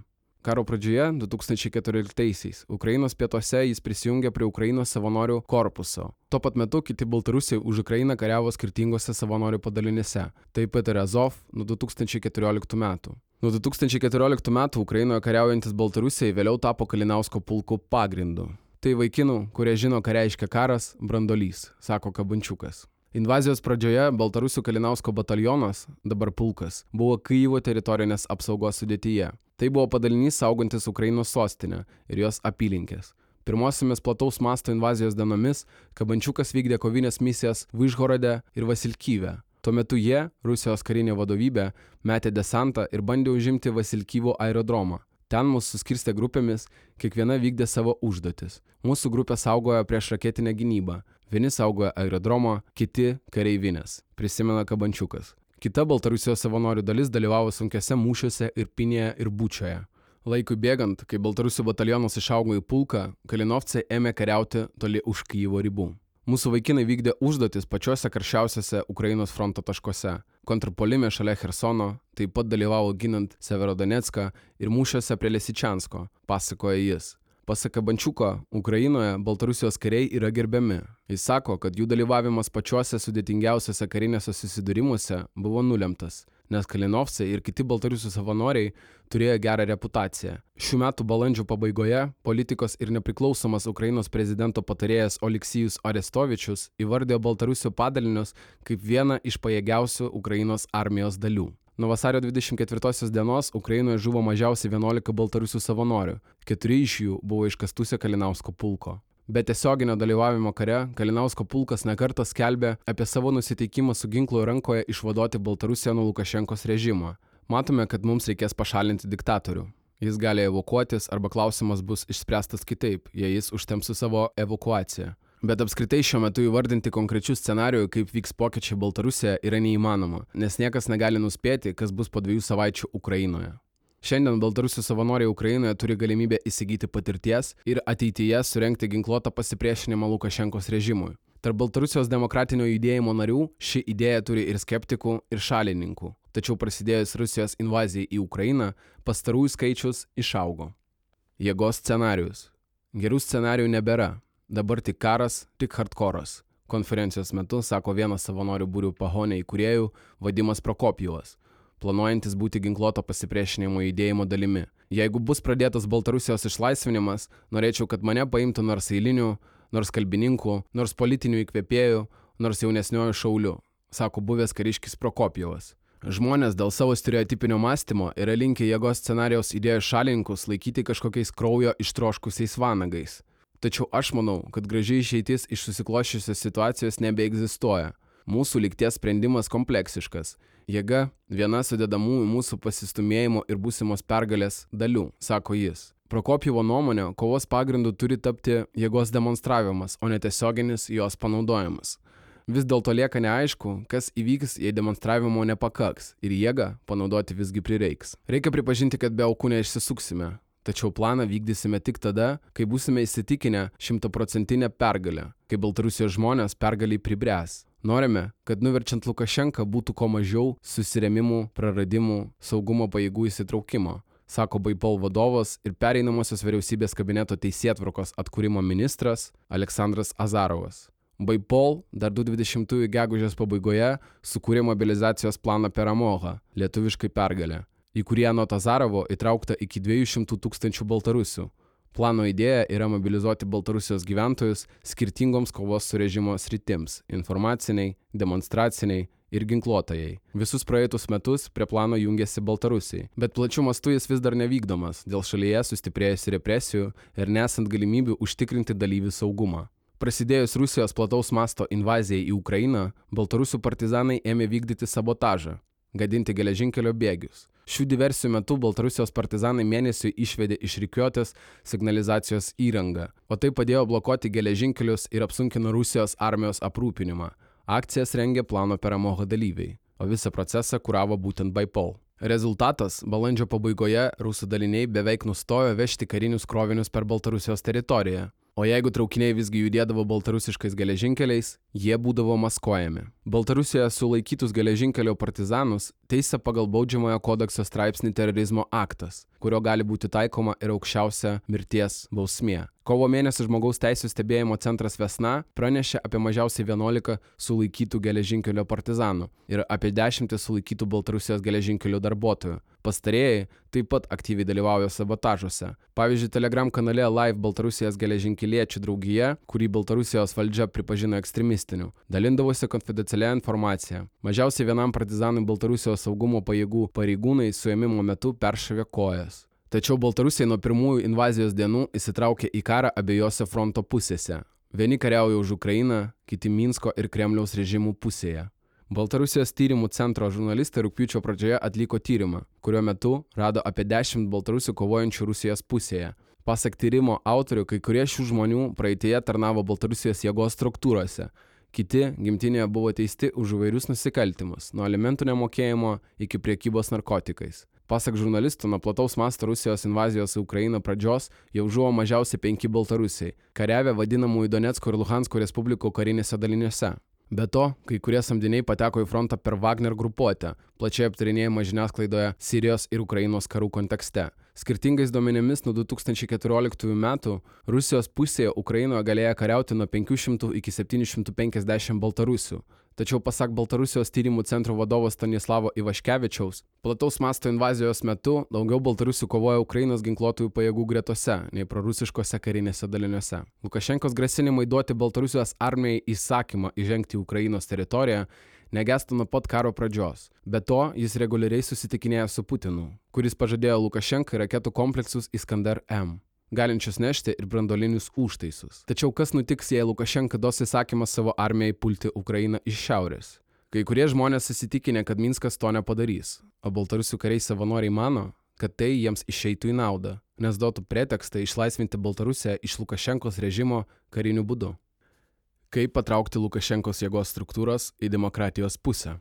Karo pradžioje, 2014-aisiais, Ukrainos pietuose jis prisijungė prie Ukrainos savanorių korpuso. Tuo pat metu kiti baltarusiai už Ukrainą kariavo skirtingose savanorių padalinėse, taip pat ir Azov nuo 2014 metų. Nuo 2014 metų Ukrainoje kariaujantis baltarusiai vėliau tapo Kalinausko pulkų pagrindu. Tai vaikinų, kurie žino, ką reiškia karas, brandolys, sako Kabančiukas. Invazijos pradžioje Baltarusių Kalinausko batalionas, dabar pulkas, buvo Kyivo teritorinės apsaugos sudėtyje. Tai buvo padalinys saugantis Ukrainos sostinę ir jos apylinkės. Pirmosiomis plataus masto invazijos dienomis Kabančiukas vykdė kovinės misijas Vyžhorode ir Vasilkyve. Tuo metu jie, Rusijos karinė vadovybė, metė desantą ir bandė užimti Vasilkyvo aerodromą. Ten mus suskirstė grupėmis, kiekviena vykdė savo užduotis. Mūsų grupė saugojo prieš raketinę gynybą. Vieni saugojo aerodromą, kiti kareivinės, prisimena Kabančiukas. Kita Baltarusijos savanorių dalis dalyvavo sunkiose mūšiuose ir Pinėje ir Bučioje. Laikui bėgant, kai Baltarusių batalionas išaugo į pulką, Kalinovcai ėmė kariauti toli už Kyivo ribų. Mūsų vaikinai vykdė užduotis pačiuose karščiausiuose Ukrainos fronto taškuose. Kontrpolime šalia Hersono, taip pat dalyvavo ginant Severodonetską ir mūšiuose prie Lesičansko, pasakoja jis. Pasaka Bančiuko, Ukrainoje Baltarusijos kariai yra gerbiami. Jis sako, kad jų dalyvavimas pačiuose sudėtingiausiose karinėse susidūrimuose buvo nulemtas nes Kalinovsai ir kiti Baltarusių savanoriai turėjo gerą reputaciją. Šių metų balandžio pabaigoje politikos ir nepriklausomas Ukrainos prezidento patarėjas Oliksijus Arestovičius įvardėjo Baltarusių padalinius kaip vieną iš pajėgiausių Ukrainos armijos dalių. Nuo vasario 24 dienos Ukrainoje žuvo mažiausiai 11 baltarusių savanorių, keturi iš jų buvo iš Kastusio Kalinausko pulko. Be tiesioginio dalyvavimo kare, Kalinausko pulkas nekartą skelbė apie savo nusiteikimą su ginklu rankoje išvaduoti Baltarusiją nuo Lukašenkos režimo. Matome, kad mums reikės pašalinti diktatorių. Jis gali evakuotis arba klausimas bus išspręstas kitaip, jei jis užtems su savo evakuacija. Bet apskritai šiuo metu įvardinti konkrečių scenarijų, kaip vyks pokyčiai Baltarusijoje, yra neįmanoma, nes niekas negali nuspėti, kas bus po dviejų savaičių Ukrainoje. Šiandien Baltarusių savanoriai Ukrainoje turi galimybę įsigyti patirties ir ateityje surenkti ginkluotą pasipriešinimą Lukašenkos režimui. Tarp Baltarusijos demokratinio judėjimo narių ši idėja turi ir skeptikų, ir šalininkų. Tačiau prasidėjus Rusijos invazijai į Ukrainą, pastarųjų skaičius išaugo. Jėgos scenarius. Gerų scenarijų nebėra. Dabar tik karas, tik hardkoras. Konferencijos metu sako vienas savanorių būrių pahonė įkūrėjų Vadimas Prokopijovas planuojantis būti ginkluoto pasipriešinimo judėjimo dalimi. Jeigu bus pradėtas Baltarusijos išlaisvinimas, norėčiau, kad mane paimtų nors eilinių, nors kalbininkų, nors politinių įkvėpėjų, nors jaunesniojo šauliu, sako buvęs kariškis Prokopijovas. Žmonės dėl savo stereotipinio mąstymo yra linkę jėgos scenarijaus idėjos šalininkus laikyti kažkokiais kraujo ištroškusiais vanagais. Tačiau aš manau, kad gražiai išeitis iš susikloščiusios situacijos nebeegzistuoja. Mūsų likties sprendimas kompleksiškas Jėga - viena sudedamųjų mūsų pasistumėjimo ir būsimos pergalės dalių, sako jis. Prokopjevo nuomonė, kovos pagrindu turi tapti jėgos demonstravimas, o ne tiesioginis jos panaudojimas. Vis dėlto lieka neaišku, kas įvyks, jei demonstravimo nepakaks ir jėgą panaudoti visgi prireiks. Reikia pripažinti, kad be aukų neišsisuksime, tačiau planą vykdysime tik tada, kai būsime įsitikinę šimtaprocentinę pergalę, kai Baltarusijos žmonės pergaliai pribręs. Norime, kad nuverčiant Lukašenką būtų kuo mažiau susiremimų, praradimų, saugumo pajėgų įsitraukimo, sako Baipol vadovas ir pereinamosios vyriausybės kabineto teisėtvarkos atkūrimo ministras Aleksandras Azarovas. Baipol dar 2020 gegužės pabaigoje sukūrė mobilizacijos planą Peramoha, lietuviškai pergalę, į kurį anot Azarovo įtraukta iki 200 tūkstančių baltarusių, Plano idėja yra mobilizuoti Baltarusijos gyventojus skirtingoms kovos su režimo sritims - informaciniai, demonstraciniai ir ginkluotojai. Visus praeitus metus prie plano jungiasi Baltarusiai, bet plačiu mastu jis vis dar nevykdomas dėl šalyje sustiprėjusių represijų ir nesant galimybių užtikrinti dalyvių saugumą. Prasidėjus Rusijos plataus masto invazijai į Ukrainą, baltarusių partizanai ėmė vykdyti sabotažą, gadinti geležinkelio bėgius. Šių diversijų metu Baltarusijos partizanai mėnesiui išvedė iš rikiuotės signalizacijos įrangą, o tai padėjo blokuoti geležinkelius ir apsunkino Rusijos armijos aprūpinimą. Akcijas rengė plano Peramoho dalyviai, o visą procesą kuravo būtent Baipol. Rezultatas - balandžio pabaigoje rusų daliniai beveik nustojo vežti karinius krovinius per Baltarusijos teritoriją. O jeigu traukiniai visgi judėdavo baltarusiškais geležinkeliais, jie būdavo maskuojami. Baltarusijoje sulaikytus geležinkelio partizanus teisė pagal baudžiamojo kodekso straipsnį terorizmo aktas, kurio gali būti taikoma ir aukščiausia mirties bausmė. Kovo mėnesį žmogaus teisų stebėjimo centras Vesna pranešė apie mažiausiai 11 sulaikytų geležinkelio partizanų ir apie 10 sulaikytų Baltarusijos geležinkelio darbuotojų. Pastarėjai taip pat aktyviai dalyvauja sabotažuose. Pavyzdžiui, Telegram kanale Live Baltarusijos geležinkeliečių draugija, kurį Baltarusijos valdžia pripažino ekstremistiniu, dalindavosi konfidencialia informacija. Mažiausiai vienam partizanui Baltarusijos saugumo pajėgų pareigūnai suėmimo metu peršavė kojas. Tačiau Baltarusija nuo pirmųjų invazijos dienų įsitraukė į karą abiejose fronto pusėse. Vieni kariauja už Ukrainą, kiti Minsko ir Kremliaus režimų pusėje. Baltarusijos tyrimų centro žurnalistai rūpiučio pradžioje atliko tyrimą, kurio metu rado apie 10 baltarusių kovojančių Rusijos pusėje. Pasak tyrimo autorių, kai kurie šių žmonių praeitėje tarnavo Baltarusijos jėgos struktūrose, kiti gimtinėje buvo teisti už įvairius nusikaltimus, nuo alimentų nemokėjimo iki priekybos narkotikais. Pasak žurnalistų, nuo plataus masto Rusijos invazijos į Ukrainą pradžios jau žuvo mažiausiai penki baltarusiai, kariavę vadinamųjų Donetsko ir Luhansko respublikų karinėse daliniuose. Be to, kai kurie samdiniai pateko į frontą per Wagner grupuotę, plačiai aptarinėjama žiniasklaidoje Sirijos ir Ukrainos karų kontekste. Skirtingais duomenimis nuo 2014 metų Rusijos pusėje Ukrainoje galėjo kariauti nuo 500 iki 750 baltarusių, Tačiau pasak Baltarusijos tyrimų centro vadovo Stanislavo Ivaškevičiaus, plataus masto invazijos metu daugiau baltarusių kovoja Ukrainos ginkluotųjų pajėgų gretose nei prorusiškose karinėse daliniuose. Lukašenkos grasinimai duoti Baltarusijos armijai įsakymą įžengti į Ukrainos teritoriją negesta nuo pat karo pradžios. Be to, jis reguliariai susitikinėja su Putinu, kuris pažadėjo Lukašenkai raketų kompleksus Iskander M galinčius nešti ir brandolinius užtaisus. Tačiau kas nutiks, jei Lukašenka duos įsakymą savo armijai pulti Ukrainą iš šiaurės? Kai kurie žmonės įsitikinę, kad Minskas to nepadarys, o baltarusių kariai savanoriai mano, kad tai jiems išeitų į naudą, nes duotų pretekstą išlaisvinti Baltarusiją iš Lukašenkos režimo kariniu būdu. Kaip patraukti Lukašenkos jėgos struktūras į demokratijos pusę?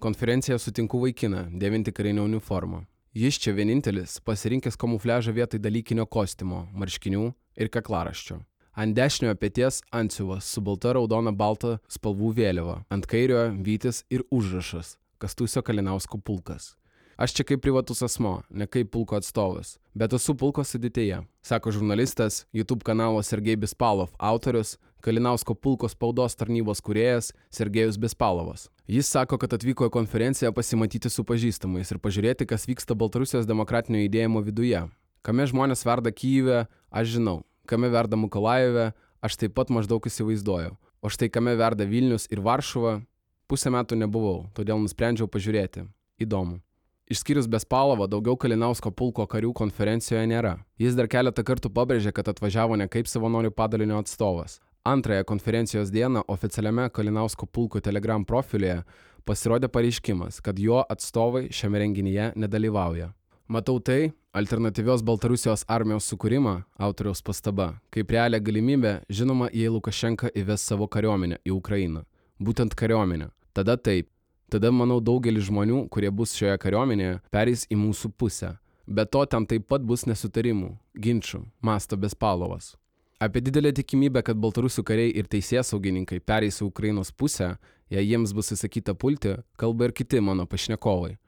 Konferenciją sutinku vaikiną, dėvinti karinę uniformą. Jis čia vienintelis pasirinkęs kamufliažą vietoj dalykinio kostiumo, marškinių ir kaklaraščio. Ant dešiniojo pėties antsiuvas su balta raudona balta spalvų vėliava, ant kairiojo vytis ir užrašas - Kastusio Kalinausko pulkas. Aš čia kaip privatus asmo, ne kaip pulko atstovas, bet esu pulko sudėtėje, sako žurnalistas, YouTube kanalo Sergej Bispalov autorius, Kalinausko pulko spaudos tarnybos kuriejas Sergejus Bispalovas. Jis sako, kad atvyko į konferenciją pasimatyti su pažįstamais ir pažiūrėti, kas vyksta Baltarusijos demokratinio judėjimo viduje. Kame žmonės verda Kyivę, aš žinau. Kame verda Mukolajeve, aš taip pat maždaug įsivaizduoju. O štai kame verda Vilnius ir Varšuva, pusę metų nebuvau, todėl nusprendžiau pažiūrėti. Įdomu. Išskyrus Bespalovo, daugiau Kalinausko pulko karių konferencijoje nėra. Jis dar keletą kartų pabrėžė, kad atvažiavo ne kaip savanorių padalinio atstovas, Antrąją konferencijos dieną oficialiame Kalinausko pulko Telegram profilyje pasirodė pareiškimas, kad jo atstovai šiame renginyje nedalyvauja. Matau tai, alternatyvios Baltarusijos armijos sukūrimą, autoriaus pastaba, kaip realią galimybę, žinoma, jei Lukašenka įves savo kariuomenę į Ukrainą. Būtent kariuomenę. Tada taip. Tada, manau, daugelis žmonių, kurie bus šioje kariuomenėje, perės į mūsų pusę. Be to, ten taip pat bus nesutarimų, ginčių, masto Bespalovas. Apie didelę tikimybę, kad baltarusių kariai ir teisėsaugininkai pereis į Ukrainos pusę, jei jiems bus įsakyta pulti, kalba ir kiti mano pašnekovai.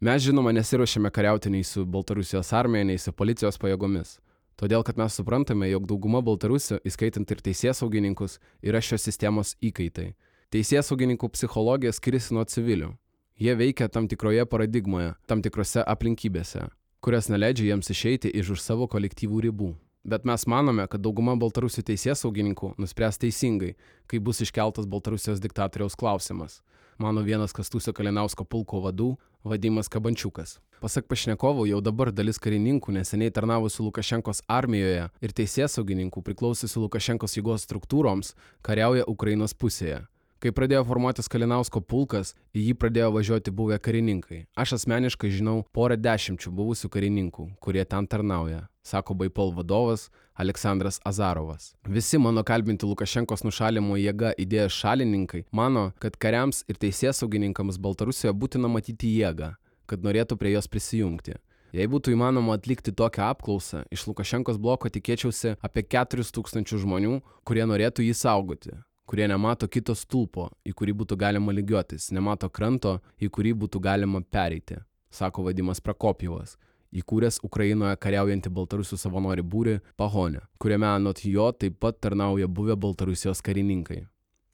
Mes žinoma nesiuošiame kariauti nei su Baltarusijos armija, nei su policijos pajėgomis. Todėl, kad mes suprantame, jog dauguma baltarusių, įskaitant ir teisėsaugininkus, yra šios sistemos įkaitai. Teisėsaugininkų psichologija skiriasi nuo civilių. Jie veikia tam tikroje paradigmoje, tam tikrose aplinkybėse, kurios neleidžia jiems išeiti iš už savo kolektyvų ribų. Bet mes manome, kad dauguma Baltarusių teisės saugininkų nuspręs teisingai, kai bus iškeltas Baltarusijos diktatoriaus klausimas. mano vienas Kastusio Kalinausko pulko vadų Vadimas Kabančiukas. Pasak pašnekovų, jau dabar dalis karininkų neseniai tarnavusių Lukašenkos armijoje ir teisėsaugininkų priklausiusių Lukašenkos jėgos struktūroms kariauja Ukrainos pusėje. Kai pradėjo formuotis Kalinausko pulkas, į jį pradėjo važiuoti buvę karininkai. Aš asmeniškai žinau porą dešimčių buvusių karininkų, kurie ten tarnauja, sako Baipol vadovas Aleksandras Azarovas. Visi mano kalbinti Lukašenkos nušalimo jėga idėjos šalininkai mano, kad kariams ir teisėsaugininkams Baltarusijoje būtina matyti jėgą, kad norėtų prie jos prisijungti. Jei būtų įmanoma atlikti tokią apklausą, iš Lukašenkos bloko tikėčiausi apie 4000 žmonių, kurie norėtų jį saugoti, kurie nemato kito stulpo, į kurį būtų galima lygiuotis, nemato kranto, į kurį būtų galima pereiti, sako Vadimas Prakopjevas, įkūręs Ukrainoje kariaujantį Baltarusių savanorių būrį Pahonę, kuriame anot jo taip pat tarnauja buvę Baltarusijos karininkai.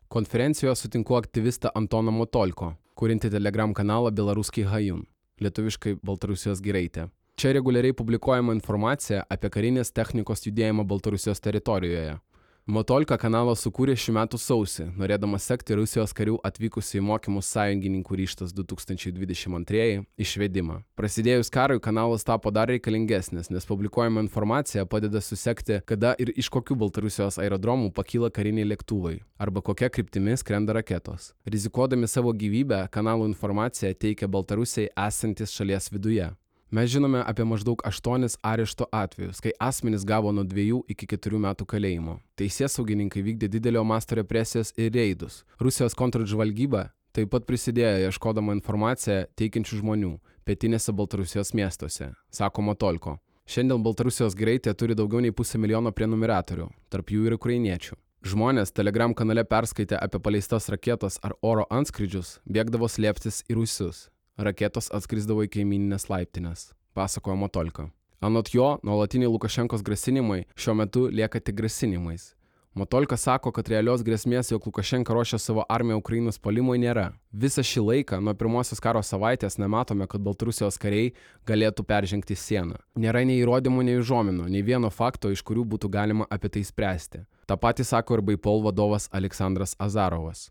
Konferencijoje sutinku aktyvistą Antoną Motolko, kurinti telegram kanalą Belaruskiai Hajun, lietuviškai Baltarusijos giraitė. Čia reguliariai publikuojama informacija apie karinės technikos judėjimą Baltarusijos teritorijoje, Motolka kanalą sukūrė šių metų sausį, norėdamas sekti Rusijos karių atvykusių į mokymus sąjungininkų ryštas 2022 išvedimą. Prasidėjus karui kanalas tapo dar reikalingesnis, nes publikuojama informacija padeda susekti, kada ir iš kokių Baltarusijos aerodromų pakyla kariniai lėktuvai arba kokia kryptimi skrenda raketos. Rizikuodami savo gyvybę, kanalų informaciją teikia Baltarusiai esantis šalies viduje. Mes žinome apie maždaug aštuonis arešto atvejus, kai asmenys gavo nuo dviejų iki keturių metų kalėjimo. Teisėsaugininkai vykdė didelio masto represijas ir reidus. Rusijos kontržvalgyba taip pat prisidėjo ieškodama informaciją teikiančių žmonių pietinėse Baltarusijos miestuose, sako Motolko. Šiandien Baltarusijos greitė turi daugiau nei pusę milijono prenumeratorių, tarp jų ir ukrainiečių. Žmonės Telegram kanale perskaitę apie paleistas raketas ar oro antskrydžius bėgdavo slėptis į rusius raketos atskrisdavo į kaimininės laiptinės, pasakojo Motolka. Anot jo, nuolatiniai Lukašenkos grasinimai šiuo metu lieka tik grasinimais. Motolka sako, kad realios grėsmės, jog Lukašenka ruošia savo armiją Ukrainos palimui nėra. Visą šį laiką, nuo pirmosios karo savaitės, nematome, kad Baltarusijos kariai galėtų peržengti sieną. Nėra nei įrodymų, nei užuominų, nei vieno fakto, iš kurių būtų galima apie tai spręsti. Ta pati sako ir Baipol vadovas Aleksandras Azarovas.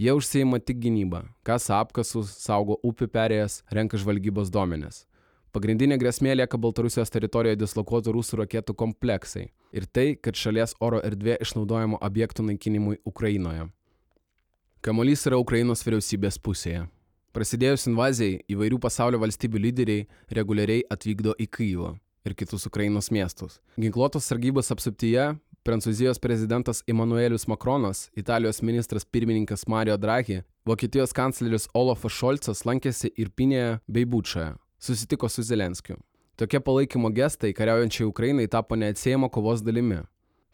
Jie užsieima tik gynybą, kasa apkasus, saugo upių perėjas, renka žvalgybos duomenis. Pagrindinė grėsmė lieka Baltarusijos teritorijoje dislokuotų rusų raketų kompleksai ir tai, kad šalies oro erdvė išnaudojama objektų naikinimui Ukrainoje. Kamolys yra Ukrainos vyriausybės pusėje. Prasidėjus invazijai, įvairių pasaulio valstybių lyderiai reguliariai atvykdo į Kyivą ir kitus Ukrainos miestus. Ginkluotos sargybos apsuptyje Prancūzijos prezidentas Emanuelis Makronas, Italijos ministras pirmininkas Mario Draghi, Vokietijos kancleris Olafas Šolcas lankėsi Irpinėje bei Bučoje, susitiko su Zelenskiu. Tokie palaikymo gestai kariaujančiai Ukrainai tapo neatsiejama kovos dalimi.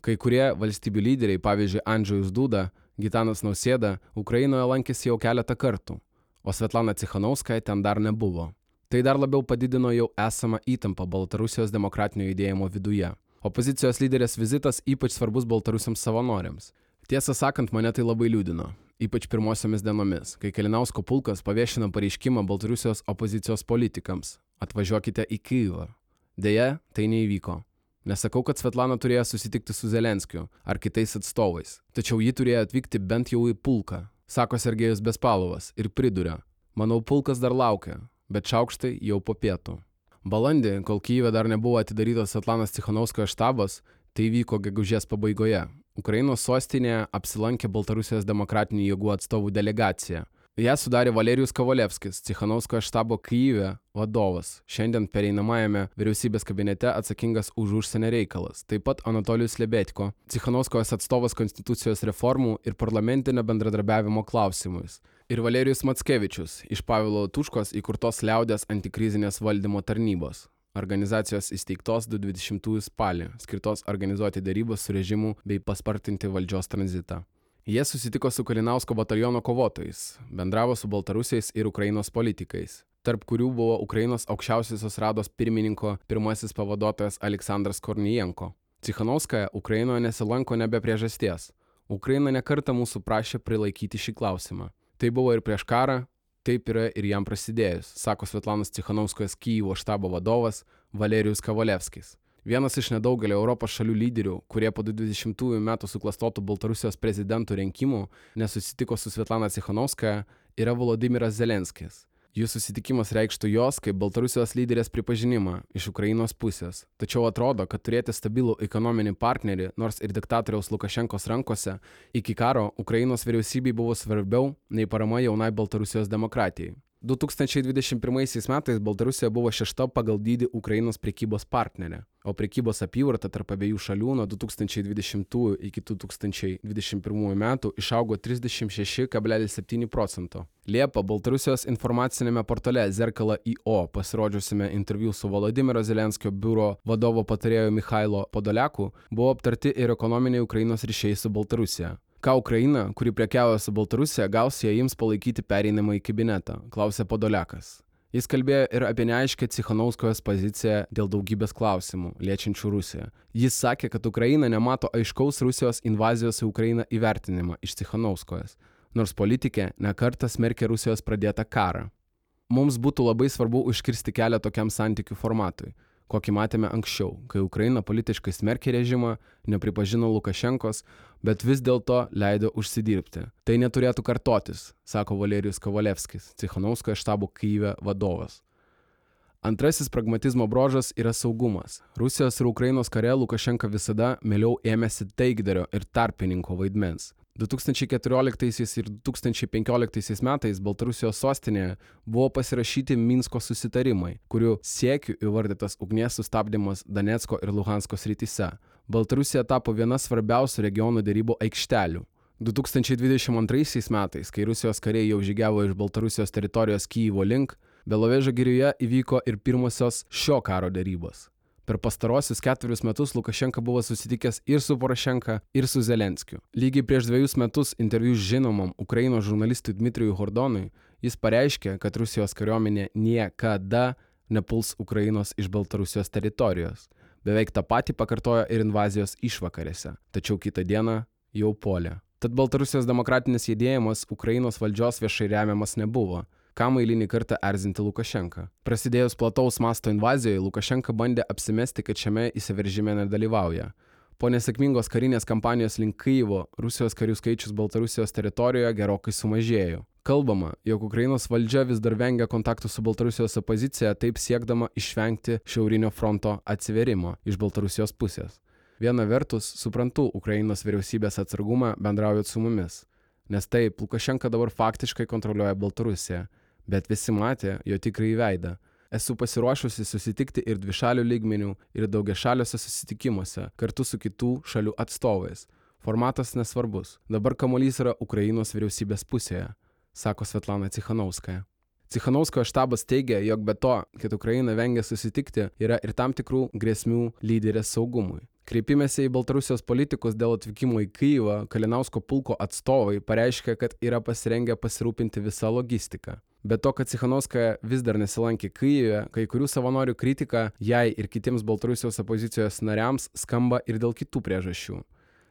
Kai kurie valstybių lyderiai, pavyzdžiui, Andžiujus Duda, Gitanas Nausėda, Ukrainoje lankėsi jau keletą kartų, o Svetlana Cichanauskaja ten dar nebuvo. Tai dar labiau padidino jau esamą įtampą Baltarusijos demokratinio judėjimo viduje. Opozicijos lyderės vizitas ypač svarbus baltarusiams savanoriams. Tiesą sakant, mane tai labai liūdino, ypač pirmosiomis dienomis, kai Kelinausko pulkas paviešino pareiškimą Baltarusijos opozicijos politikams - atvažiuokite į Kyivą. Deja, tai neįvyko. Nesakau, kad Svetlana turėjo susitikti su Zelenskiu ar kitais atstovais, tačiau ji turėjo atvykti bent jau į pulką, sako Sergejus Bespalovas ir priduria, manau, pulkas dar laukia, bet šaukštai jau po pietų. Balandį, kol Kyivė dar nebuvo atidarytas Atlanas Tichanauskojo štabas, tai vyko gegužės pabaigoje. Ukrainos sostinėje apsilankė Baltarusijos demokratinių jėgų atstovų delegacija. Ją sudarė Valerijus Kovalevskis, Tichanauskojo štabo Kyivė vadovas, šiandien pereinamajame vyriausybės kabinete atsakingas už užsienio reikalus, taip pat Anatolijus Lebetko, Tichanauskojos atstovas konstitucijos reformų ir parlamentinio bendradarbiavimo klausimais ir Valerijus Matskevičius iš Pavilo Tuškos įkurtos liaudės antikrizinės valdymo tarnybos, organizacijos įsteigtos 2020 spalį, skirtos organizuoti darybas su režimu bei paspartinti valdžios tranzitą. Jie susitiko su Kalinausko bataliono kovotojais, bendravo su Baltarusiais ir Ukrainos politikais, tarp kurių buvo Ukrainos aukščiausiosios rados pirmininko pirmasis pavaduotojas Aleksandras Kornijenko. Cichanauskaja Ukrainoje nesilanko nebe priežasties. Ukraina nekarta mūsų prašė prilaikyti šį klausimą. Tai buvo ir prieš karą, taip yra ir jam prasidėjus, sako Svetlanas Cichanovskojas Kyjivo štabo vadovas Valerijus Kavalevskis. Vienas iš nedaugelio Europos šalių lyderių, kurie po 20 metų suklastotų Baltarusijos prezidentų rinkimų nesusitiko su Svetlana Cichanovskaja yra Volodimiras Zelenskis. Jų susitikimas reikštų jos kaip Baltarusijos lyderės pripažinimą iš Ukrainos pusės. Tačiau atrodo, kad turėti stabilų ekonominį partnerį, nors ir diktatoriaus Lukašenkos rankose, iki karo Ukrainos vyriausybei buvo svarbiau nei parama jaunai Baltarusijos demokratijai. 2021 metais Baltarusija buvo šešta pagal dydį Ukrainos prekybos partnerė, o prekybos apyvarta tarp abiejų šalių nuo 2020 iki 2021 metų išaugo 36,7 procento. Liepa Baltarusijos informacinėme portale Zerkala IO pasirodžiusiame interviu su Volodymyro Zelenskio biuro vadovo patarėjo Mikhailo Podoliaku buvo aptarti ir ekonominiai Ukrainos ryšiai su Baltarusija. Ką Ukraina, kuri prekiauja su Baltarusija, gaus jei jiems palaikyti pereinamą į kabinetą, klausė Podoliakas. Jis kalbėjo ir apie neaiškę Cichanauskojos poziciją dėl daugybės klausimų, liečiančių Rusiją. Jis sakė, kad Ukraina nemato aiškaus Rusijos invazijos į Ukrainą įvertinimą iš Cichanauskojos, nors politikė nekartą smerkė Rusijos pradėtą karą. Mums būtų labai svarbu užkirsti kelią tokiam santykių formatui kokį matėme anksčiau, kai Ukraina politiškai smerkė režimą, nepripažino Lukašenkos, bet vis dėlto leido užsidirbti. Tai neturėtų kartotis, sako Valerijus Kovalevskis, Cichanovskojo štabo Kyivė vadovas. Antrasis pragmatizmo brožas yra saugumas. Rusijos ir Ukrainos kare Lukašenka visada mieliau ėmėsi taikdario ir tarpininko vaidmens. 2014 ir 2015 metais Baltarusijos sostinėje buvo pasirašyti Minsko susitarimai, kurių siekiu įvardytas ugnies sustabdymas Donetsko ir Luhansko srityse. Baltarusija tapo viena svarbiausių regionų dėrybų aikštelių. 2022 metais, kai Rusijos kariai jau žygiavo iš Baltarusijos teritorijos Kyjivo link, Belovežo girioje įvyko ir pirmosios šio karo dėrybos. Per pastarosius ketverius metus Lukašenka buvo susitikęs ir su Porošenka, ir su Zelenskiu. Lygiai prieš dviejus metus interviu žinomam Ukrainos žurnalistui Dmitrijui Hordonui jis pareiškė, kad Rusijos kariuomenė niekada nepuls Ukrainos iš Baltarusijos teritorijos. Beveik tą patį pakartojo ir invazijos išvakarėse, tačiau kitą dieną jau polė. Tad Baltarusijos demokratinis judėjimas Ukrainos valdžios viešai remiamas nebuvo kam eilinį kartą erzinti Lukašenką. Prasidėjus plataus masto invazijoje, Lukašenka bandė apsimesti, kad šiame įsiveržime nedalyvauja. Po nesėkmingos karinės kampanijos link Kyivo, Rusijos karių skaičius Baltarusijos teritorijoje gerokai sumažėjo. Kalbama, jog Ukrainos valdžia vis dar vengia kontaktų su Baltarusijos opozicija, taip siekdama išvengti šiaurinio fronto atsiverimo iš Baltarusijos pusės. Viena vertus, suprantu Ukrainos vyriausybės atsargumą bendraujant su mumis. Nes taip, Lukašenka dabar faktiškai kontroliuoja Baltarusiją bet visi matė jo tikrąjį veidą. Esu pasiruošusi susitikti ir dvišalių lygmenių, ir daugiašaliuose susitikimuose, kartu su kitų šalių atstovais. Formatas nesvarbus. Dabar kamuolys yra Ukrainos vyriausybės pusėje, sako Svetlana Cichanovskaja. Cichanauskojo štabas teigia, jog be to, kad Ukraina vengia susitikti, yra ir tam tikrų grėsmių lyderės saugumui. Kreipimėsi į Baltarusijos politikus dėl atvykimo į Kyivą, Kalinausko pulko atstovai pareiškė, kad yra pasirengę pasirūpinti visą logistiką. Be to, kad Cichanovskaja vis dar nesilankė Kyjive, kai kurių savanorių kritika jai ir kitiems Baltarusijos opozicijos nariams skamba ir dėl kitų priežasčių.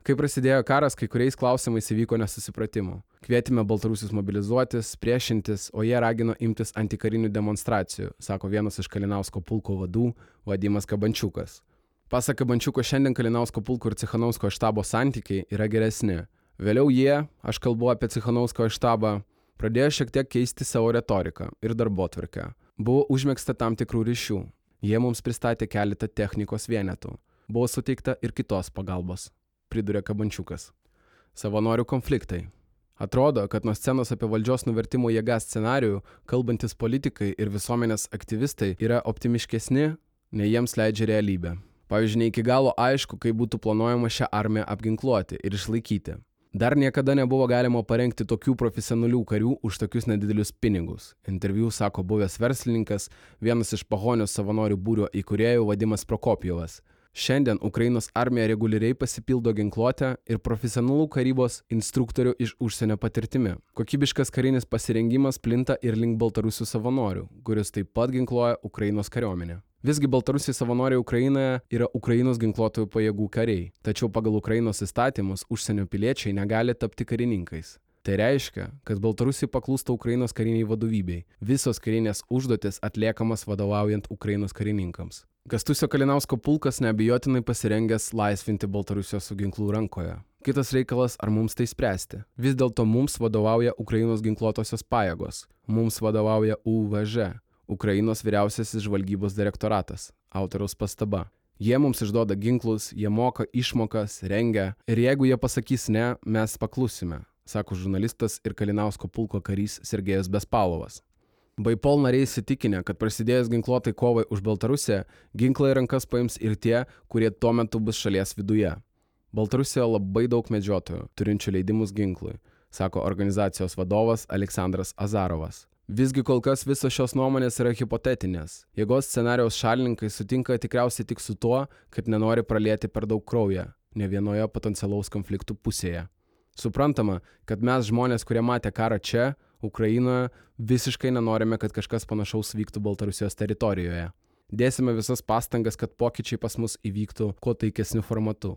Kai prasidėjo karas, kai kuriais klausimais įvyko nesusipratimų. Kvietėme Baltarusius mobilizuotis, priešintis, o jie ragino imtis antikarinių demonstracijų, sako vienas iš Kalinausko pulko vadų, Vadimas Kabančiukas. Pasak Kabančiuko, šiandien Kalinausko pulko ir Cichanausko štabo santykiai yra geresni. Vėliau jie, aš kalbu apie Cichanausko štabą, Pradėjo šiek tiek keisti savo retoriką ir darbotvarkę. Buvo užmėgsta tam tikrų ryšių. Jie mums pristatė keletą technikos vienetų. Buvo suteikta ir kitos pagalbos, pridurė Kabančiukas. Savanorių konfliktai. Atrodo, kad nuo scenos apie valdžios nuvertimo jėgą scenarijų kalbantis politikai ir visuomenės aktyvistai yra optimiškesni, nei jiems leidžia realybė. Pavyzdžiui, ne iki galo aišku, kaip būtų planuojama šią armiją apginkluoti ir išlaikyti. Dar niekada nebuvo galima parengti tokių profesionalių karių už tokius nedidelius pinigus. Interviu sako buvęs verslininkas, vienas iš pahonios savanorių būrio įkūrėjų Vadimas Prokopijovas. Šiandien Ukrainos armija reguliariai pasipildo ginkluotę ir profesionalų karybos instruktorių iš užsienio patirtimi. Kokybiškas karinis pasirengimas plinta ir link baltarusių savanorių, kuris taip pat ginkluoja Ukrainos kariuomenę. Visgi Baltarusiai savanoriai Ukrainoje yra Ukrainos ginkluotojų pajėgų kariai, tačiau pagal Ukrainos įstatymus užsienio piliečiai negali tapti karininkais. Tai reiškia, kad Baltarusiai paklūsta Ukrainos kariniai vadovybei. Visos karinės užduotis atliekamas vadovaujant Ukrainos karininkams. Kastusio Kalinausko pulkas neabejotinai pasirengęs laisvinti Baltarusijos su ginklų rankoje. Kitas reikalas, ar mums tai spręsti. Vis dėlto mums vadovauja Ukrainos ginkluotosios pajėgos. Mums vadovauja UVŽ, Ukrainos vyriausiasis žvalgybos direktoratas. Autoriaus pastaba. Jie mums išduoda ginklus, jie moka išmokas, rengia ir jeigu jie pasakys ne, mes paklusime, sako žurnalistas ir Kalinausko pulko karys Sergejus Bespalovas. Baipol nariai įsitikinę, kad prasidėjus ginkluotai kovai už Baltarusiją, ginklą į rankas paims ir tie, kurie tuo metu bus šalies viduje. Baltarusijoje labai daug medžiotojų, turinčių leidimus ginklui, sako organizacijos vadovas Aleksandras Azarovas. Visgi kol kas visos šios nuomonės yra hipotetinės. Jėgos scenarijaus šalininkai sutinka tikriausiai tik su tuo, kad nenori pralieti per daug kraują, ne vienoje potencialaus konfliktų pusėje. Suprantama, kad mes žmonės, kurie matė karą čia, Ukrainoje, visiškai nenorime, kad kažkas panašaus vyktų Baltarusijos teritorijoje. Dėsime visas pastangas, kad pokyčiai pas mus įvyktų kuo taikesniu formatu,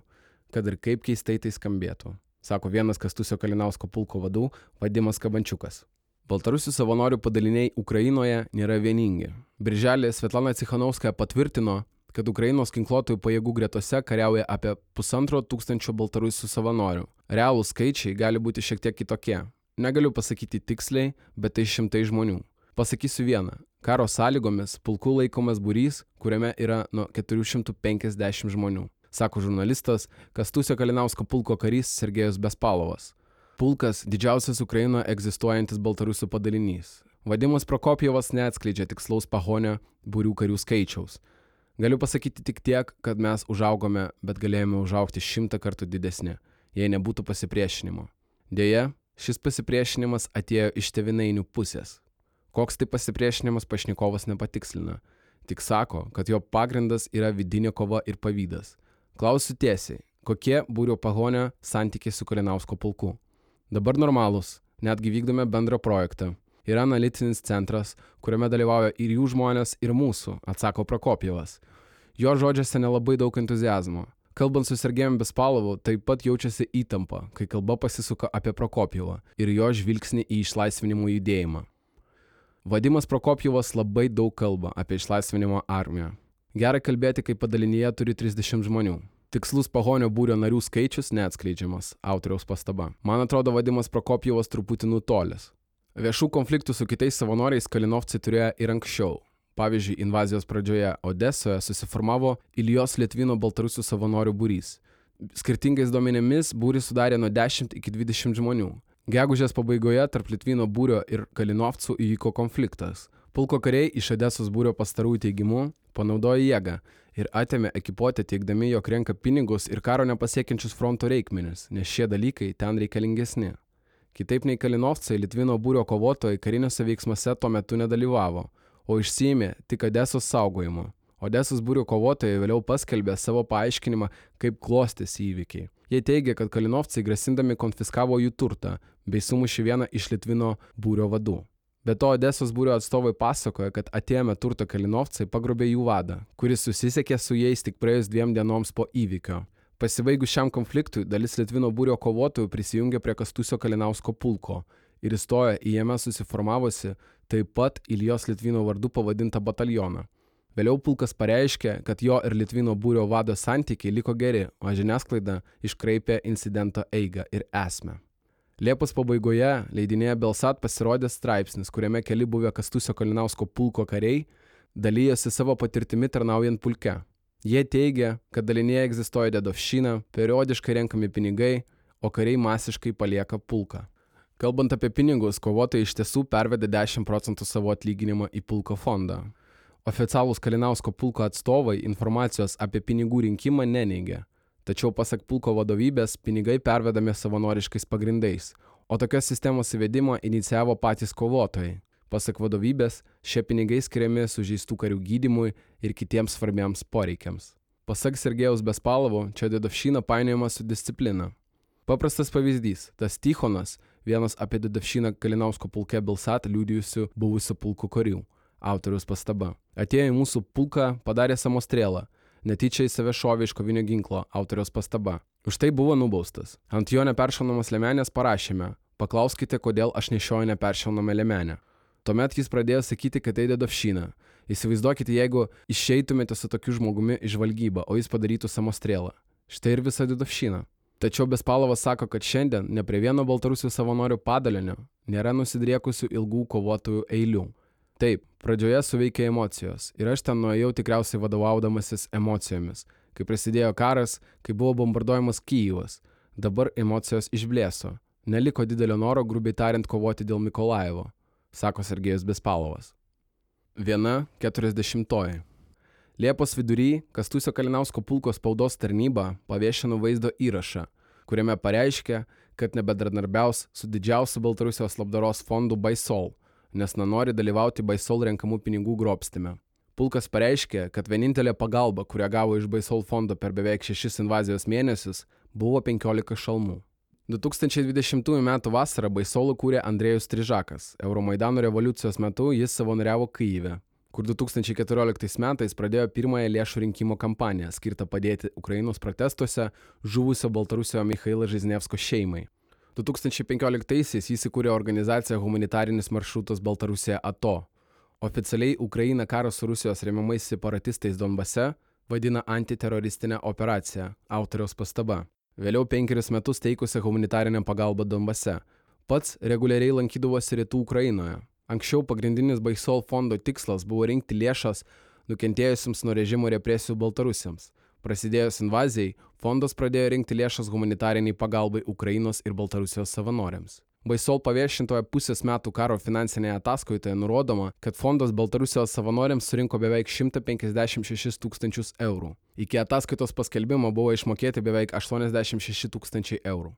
kad ir kaip keistai tai skambėtų, sako vienas Kastusio Kalinausko pulko vadų Vadimas Kabančiukas. Baltarusių savanorių padaliniai Ukrainoje nėra vieningi. Birželį Svetlana Cichanovskaja patvirtino, kad Ukrainos ginkluotojų pajėgų gretose kariauja apie pusantro tūkstančio baltarusių savanorių. Realūs skaičiai gali būti šiek tiek kitokie. Negaliu pasakyti tiksliai, bet tai šimtai žmonių. Pasakysiu vieną. Karo sąlygomis pulkų laikomas būrys, kuriame yra nuo 450 žmonių, sako žurnalistas Kastusio Kalinausko pulko karys Sergejus Bespalovas. Pulkas - didžiausias Ukrainoje egzistuojantis baltarusių padalinys. Vadimas Prokopjevas neatskleidžia tikslaus pahonio būrių karių skaičiaus. Galiu pasakyti tik tiek, kad mes užaugome, bet galėjome užaukti šimtą kartų didesni, jei nebūtų pasipriešinimo. Deja, Šis pasipriešinimas atėjo iš tevinainių pusės. Koks tai pasipriešinimas pašnikovas nepatikslina, tik sako, kad jo pagrindas yra vidinė kova ir pavydas. Klausiu tiesiai, kokie būrio pagonio santykiai su Kalinausko pulku. Dabar normalūs, netgi vykdome bendrą projektą. Yra analitinis centras, kuriame dalyvauja ir jų žmonės, ir mūsų, atsako Prokopjevas. Jo žodžiuose nelabai daug entuzijazmo. Kalbant su Sergejum Bespalovu, taip pat jaučiasi įtampa, kai kalba pasisuka apie Prokopjevą ir jo žvilgsnį į išlaisvinimo judėjimą. Vadimas Prokopjevas labai daug kalba apie išlaisvinimo armiją. Gerai kalbėti, kai padalinyje turi 30 žmonių. Tikslus pagonio būrio narių skaičius neatskleidžiamas, autoriaus pastaba. Man atrodo, vadimas Prokopjevas truputį nutolęs. Viešų konfliktų su kitais savanoriais Kalinovci turėjo ir anksčiau, Pavyzdžiui, invazijos pradžioje Odesoje susiformavo Ilijos Lietvino Baltarusių savanorių būrys. Skirtingais duomenimis būrį sudarė nuo 10 iki 20 žmonių. Gegužės pabaigoje tarp Litvino būrio ir Kalinovcų įvyko konfliktas. Pulko kariai iš Odesos būrio pastarųjų teigimu panaudojo jėgą ir atėmė ekipuotę teikdami, jog renka pinigus ir karo nepasiekiančius fronto reikmenis, nes šie dalykai ten reikalingesni. Kitaip nei Kalinovcai, Litvino būrio kovotojai kariniuose veiksmuose tuo metu nedalyvavo, o išsiėmė tik Odesos saugojimu. Odesos būrių kovotojai vėliau paskelbė savo paaiškinimą, kaip klostėsi įvykiai. Jie teigia, kad Kalinovcai grasindami konfiskavo jų turtą bei sumušė vieną iš Litvino būrio vadų. Be to, Odesos būrio atstovai pasakoja, kad atėjome turto Kalinovcai pagrobė jų vadą, kuris susisiekė su jais tik praėjus dviem dienoms po įvykio. Pasibaigus šiam konfliktui, dalis Litvino būrio kovotojų prisijungė prie Kastusio Kalinausko pulko ir įstojo į jame susiformavusi taip pat Ilijos Litvino vardu pavadintą batalioną. Vėliau pulkas pareiškė, kad jo ir Litvino būrio vado santykiai liko geri, o žiniasklaida iškraipė incidento eigą ir esmę. Liepos pabaigoje leidinėje Belsat pasirodė straipsnis, kuriame keli buvę Kastusio Kalinausko pulko kariai dalyjosi savo patirtimi tarnaujant pulke. Jie teigia, kad dalinėje egzistuoja dedovšina, periodiškai renkami pinigai, o kariai masiškai palieka pulką. Kalbant apie pinigus, kovotojai iš tiesų pervedė 10 procentų savo atlyginimą į pulko fondą. Oficialūs Kalinausko pulko atstovai informacijos apie pinigų rinkimą neneigia. Tačiau pasak pulko vadovybės, pinigai pervedami savanoriškais pagrindais, o tokios sistemos įvedimą inicijavo patys kovotojai. Pasak vadovybės, šie pinigai skiriami sužeistų karių gydimui ir kitiems svarbiems poreikiams. Pasak Sergejaus Bespalovo, čia dedovšina painiojama su disciplina. Paprastas pavyzdys - tas Tichonas, vienas apie Dedavšiną Kalinausko pulke Bilsat liūdėjusių buvusių pulkų karių. Autoriaus pastaba. Atėjo į mūsų pulką, padarė samostrėlą. Netyčia į save šovė iš kovinio ginklo. Autoriaus pastaba. Už tai buvo nubaustas. Ant jo neperšaunamas lemenės parašėme. Paklauskite, kodėl aš nešioju neperšaunamą lemenę. Tuomet jis pradėjo sakyti, kad tai dedovšina. Įsivaizduokite, jeigu išeitumėte su tokiu žmogumi į žvalgybą, o jis padarytų samostrėlą. Štai ir visa dedovšina. Tačiau Bespalovas sako, kad šiandien ne prie vieno Baltarusių savanorių padalinio nėra nusidriekusių ilgų kovotojų eilių. Taip, pradžioje suveikia emocijos ir aš ten nuėjau tikriausiai vadovaudamasis emocijomis. Kai prasidėjo karas, kai buvo bombarduojamas Kyivas, dabar emocijos išblėso. Neliko didelio noro, grubiai tariant, kovoti dėl Mikolaevo, sako Sergejus Bespalovas. Viena keturiasdešimtoji. Liepos vidury Kastusio Kalinausko pulko spaudos tarnyba paviešino vaizdo įrašą, kuriame pareiškė, kad nebedarbiaus su didžiausiu Baltarusijos labdaros fondu Baisol, nes nenori dalyvauti Baisol renkamų pinigų grobstime. Pulkas pareiškė, kad vienintelė pagalba, kurią gavo iš Baisol fondo per beveik šešis invazijos mėnesius, buvo 15 šalmų. 2020 m. vasarą Baisolų kūrė Andrėjus Trižakas. Euromaidano revoliucijos metu jis savanoriavo Kyive kur 2014 metais pradėjo pirmąją lėšų rinkimo kampaniją skirtą padėti Ukrainos protestuose žuvusio Baltarusio Mikhailo Žiznevsko šeimai. 2015-aisiais jis įkūrė organizaciją Humanitarinis maršrutas Baltarusija ATO. Oficialiai Ukraina karo su Rusijos remiamais separatistais Donbase vadina antiteroristinę operaciją, autoriaus pastaba. Vėliau penkerius metus teikusi humanitarinę pagalbą Donbase. Pats reguliariai lankydavosi rytų Ukrainoje, Anksčiau pagrindinis Baisol fondo tikslas buvo rinkti lėšas nukentėjusiems nuo režimo represijų Baltarusiams. Prasidėjus invazijai, fondas pradėjo rinkti lėšas humanitariniai pagalbai Ukrainos ir Baltarusijos savanoriams. Baisol paviešintoje pusės metų karo finansinėje ataskaitoje nurodoma, kad fondas Baltarusijos savanoriams surinko beveik 156 tūkstančius eurų. Iki ataskaitos paskelbimo buvo išmokėti beveik 86 tūkstančiai eurų.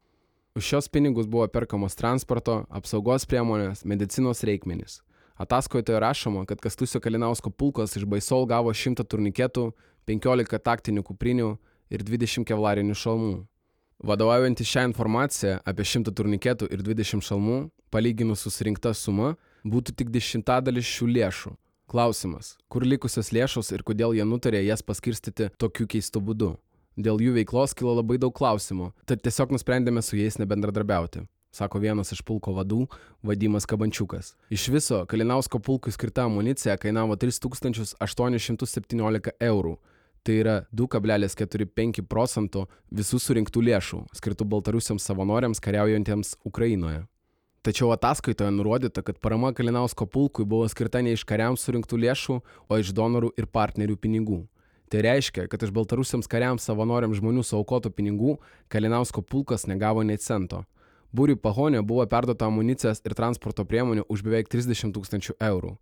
Už šios pinigus buvo perkamos transporto, apsaugos priemonės, medicinos reikmenys. Ataskaitoje rašoma, kad Kastusio Kalinausko pulkos iš Baisol gavo 100 turniketų, 15 taktinių kuprinių ir 20 kevlarinių šalmų. Vadovaujantis šią informaciją apie 100 turniketų ir 20 šalmų, palyginus su surinkta suma, būtų tik dešimtadalis šių lėšų. Klausimas, kur likusios lėšos ir kodėl jie nutarė jas paskirstyti tokiu keistu būdu? Dėl jų veiklos kilo labai daug klausimų, tad tiesiog nusprendėme su jais nebendradarbiauti sako vienas iš pulko vadų Vadimas Kabančiukas. Iš viso Kalinausko pulkui skirta amunicija kainavo 3817 eurų. Tai yra 2,45 procentų visų surinktų lėšų, skirtų Baltarusiams savanoriams kariaujantiems Ukrainoje. Tačiau ataskaitoje nurodyta, kad parama Kalinausko pulkui buvo skirta ne iš kariams surinktų lėšų, o iš donorų ir partnerių pinigų. Tai reiškia, kad iš baltarusiams kariams savanoriams žmonių saukotų pinigų Kalinausko pulkas negavo nei cento. Būriui Pahonė buvo perduota amunicijos ir transporto priemonių už beveik 30 tūkstančių eurų.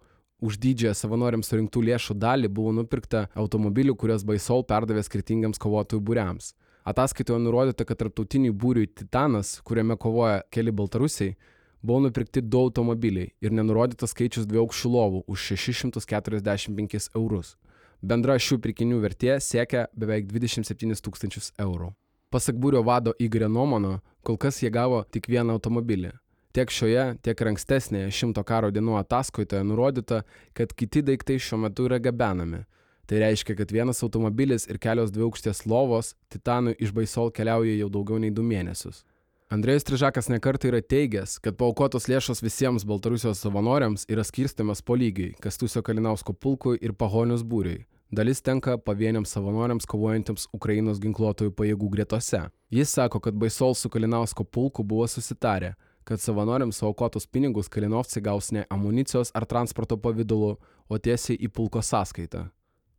Už didžiąją savanoriams surinktų lėšų dalį buvo nupirkta automobilių, kuriuos Baisol perdavė skirtingiams kovotojų būriams. Ataskaitoje nurodyta, kad tarptautiniai būriui Titanas, kuriame kovoja keli baltarusiai, buvo nupirkti du automobiliai ir nenurodytas skaičius dviejų lovų už 645 eurus. Bendra šių pirkinių vertė siekia beveik 27 tūkstančius eurų. Pasak būrio vado Igorio Nomano, kol kas jie gavo tik vieną automobilį. Tiek šioje, tiek ankstesnėje šimto karo dienų ataskaitoje nurodyta, kad kiti daiktai šiuo metu yra gabenami. Tai reiškia, kad vienas automobilis ir kelios dviaukštės lovos Titanui iš Baisol keliauja jau daugiau nei du mėnesius. Andrėjus Trižakas nekartą yra teigęs, kad paukotos lėšos visiems Baltarusijos savanoriams yra skirstimas po lygiai - Kastusio Kalinausko pulkui ir Pahonius būriui. Dalis tenka pavieniams savanoriams kovojantiems Ukrainos ginkluotojų pajėgų gretose. Jis sako, kad Baisol su Kalinausko pulku buvo susitarę, kad savanoriams aukotus pinigus Kalinovci gaus ne amunicijos ar transporto pavydalu, o tiesiai į pulko sąskaitą.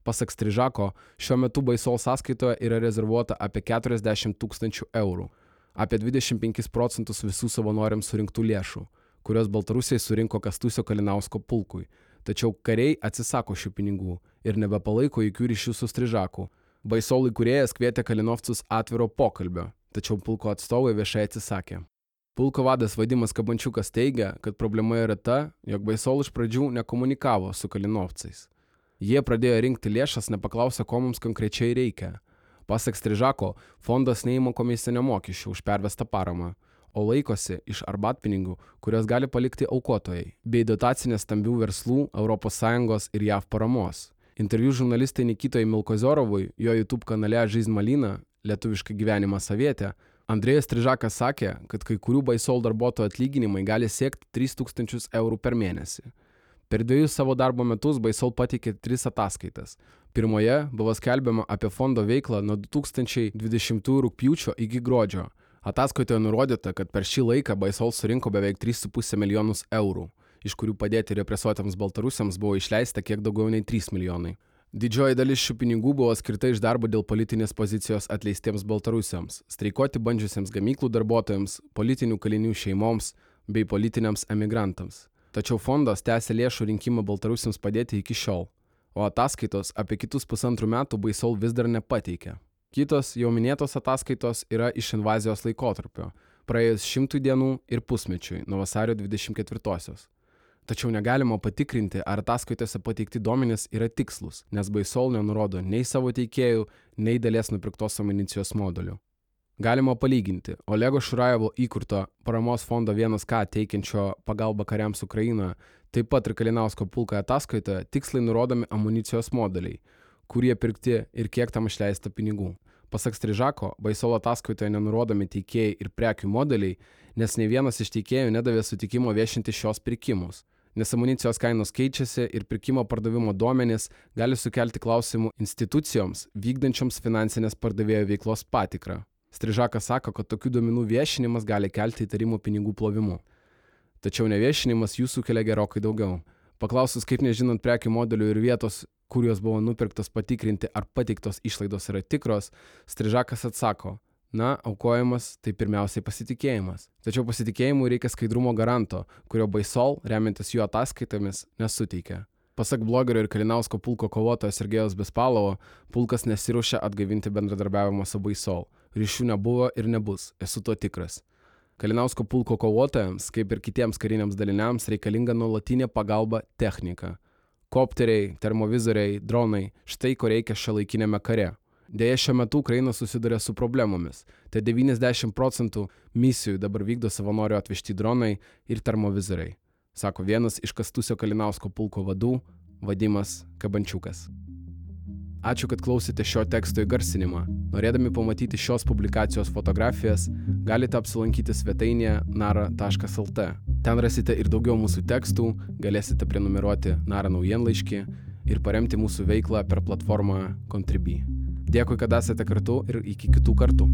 Pasak Strižako, šiuo metu Baisol sąskaitoje yra rezervuota apie 40 tūkstančių eurų apie 25 procentus visų savanoriams surinktų lėšų, kurios Baltarusiai surinko Kastusio Kalinausko pulkui. Tačiau kariai atsisako šių pinigų ir nebepalaiko jokių ryšių su Strižaku. Baisol įkūrėjas kvietė Kalinovcus atviro pokalbio, tačiau pulko atstovai viešai atsisakė. Pulko vadas Vadimas Kabančiukas teigia, kad problema yra ta, jog Baisol iš pradžių nekomunikavo su Kalinovcais. Jie pradėjo rinkti lėšas, nepaklausę, ko mums konkrečiai reikia Pasak Strižako, fondas neįma komisinio mokesčio už pervestą paramą, o laikosi iš arbatpinigių, kurios gali palikti aukotojai, bei dotacinės stambių verslų, ES ir JAV paramos. Interviu žurnalistai Nikitojai Milkoziorovui, jo YouTube kanale Žaiz Malina, lietuviškai gyvenimą savietę, Andrėjas Strižakas sakė, kad kai kurių baisol darbuotojų atlyginimai gali siekti 3000 eurų per mėnesį. Per dviejus savo darbo metus Baisol pateikė tris ataskaitas. Pirmoje buvo skelbiama apie fondo veiklą nuo 2020 rūpjūčio iki gruodžio. Ataskaitoje nurodyta, kad per šį laiką Baisol surinko beveik 3,5 milijonus eurų, iš kurių padėti represuotams baltarusiams buvo išleista kiek daugiau nei 3 milijonai. Didžioji dalis šių pinigų buvo skirta iš darbo dėl politinės pozicijos atleistiems baltarusiams, streikuoti bandžiusiems gamyklų darbuotojams, politinių kalinių šeimoms bei politiniams emigrantams. Tačiau fondas tęsia lėšų rinkimą baltarusiams padėti iki šiol, o ataskaitos apie kitus pusantrų metų Baisol vis dar nepateikia. Kitos jau minėtos ataskaitos yra iš invazijos laikotarpio, praėjus šimtui dienų ir pusmečiui nuo vasario 24-osios tačiau negalima patikrinti ar ataskaitose pateikti duomenys yra tikslūs nes baisol nenurodo nei savo teikėjų nei dalies nupirktos amunicijos modelių galima palyginti. Olego šurajevo įkurto paramos fondo vienas k teikiančio pagalbą kariams ukrainoje taip pat ir kalinausko pulko ataskaitoje tiksliai nurodomi amunicijos modeliai kurie pirkti ir kiek tam išleista pinigų. Pasak strižako baisol ataskaitoje nenurodomi teikėjai ir prekių modeliai nes nei vienas iš teikėjų nedavė sutikimo viešinti šios pirkimus. Nes amunicijos kainos keičiasi ir pirkimo pardavimo duomenys gali sukelti klausimų institucijoms vykdančioms finansinės pardavėjo veiklos patikrą strižakas sako kad tokių duomenų viešinimas gali kelti įtarimų pinigų plovimu. Tačiau neviešinimas jų sukelia gerokai daugiau. Paklausus kaip nežinant prekių modelių ir vietos kur jos buvo nupirktos patikrinti ar pateiktos išlaidos yra tikros strižakas atsako na aukojimas tai pirmiausiai pasitikėjimas. Tačiau pasitikėjimui reikia skaidrumo garanto kurio baisol remiantis jų ataskaitomis nesuteikia. Pasak blogerio ir kalinausko pulko kovotojo sergejaus bespalovo pulkas nesiruošia atgaivinti bendradarbiavimo su baisol ryšių nebuvo ir nebus. Esu tuo tikras. Kalinausko pulko kovotojams kaip ir kitiems kariniams daliniams reikalinga nuolatinė pagalba technika. Kopteriai termovizoriai dronai štai ko reikia šiuolaikiniame kare. Deja šiuo metu ukraina susiduria su problemomis. Tad devyniasdešimt procentų misijų dabar vykdo savanorių atvežti dronai ir termovizoriai sako vienas iš kastusio kalinausko pulko vadų vadimas kabančiukas Ačiū, kad klausėte šio teksto įgarsinimą. Norėdami pamatyti šios publikacijos fotografijas, galite apsilankyti svetainėje nara.lt. Ten rasite ir daugiau mūsų tekstų, galėsite prenumeruoti Nara naujienlaiškį ir paremti mūsų veiklą per platformą Contribui. Dėkui, kad esate kartu ir iki kitų kartų.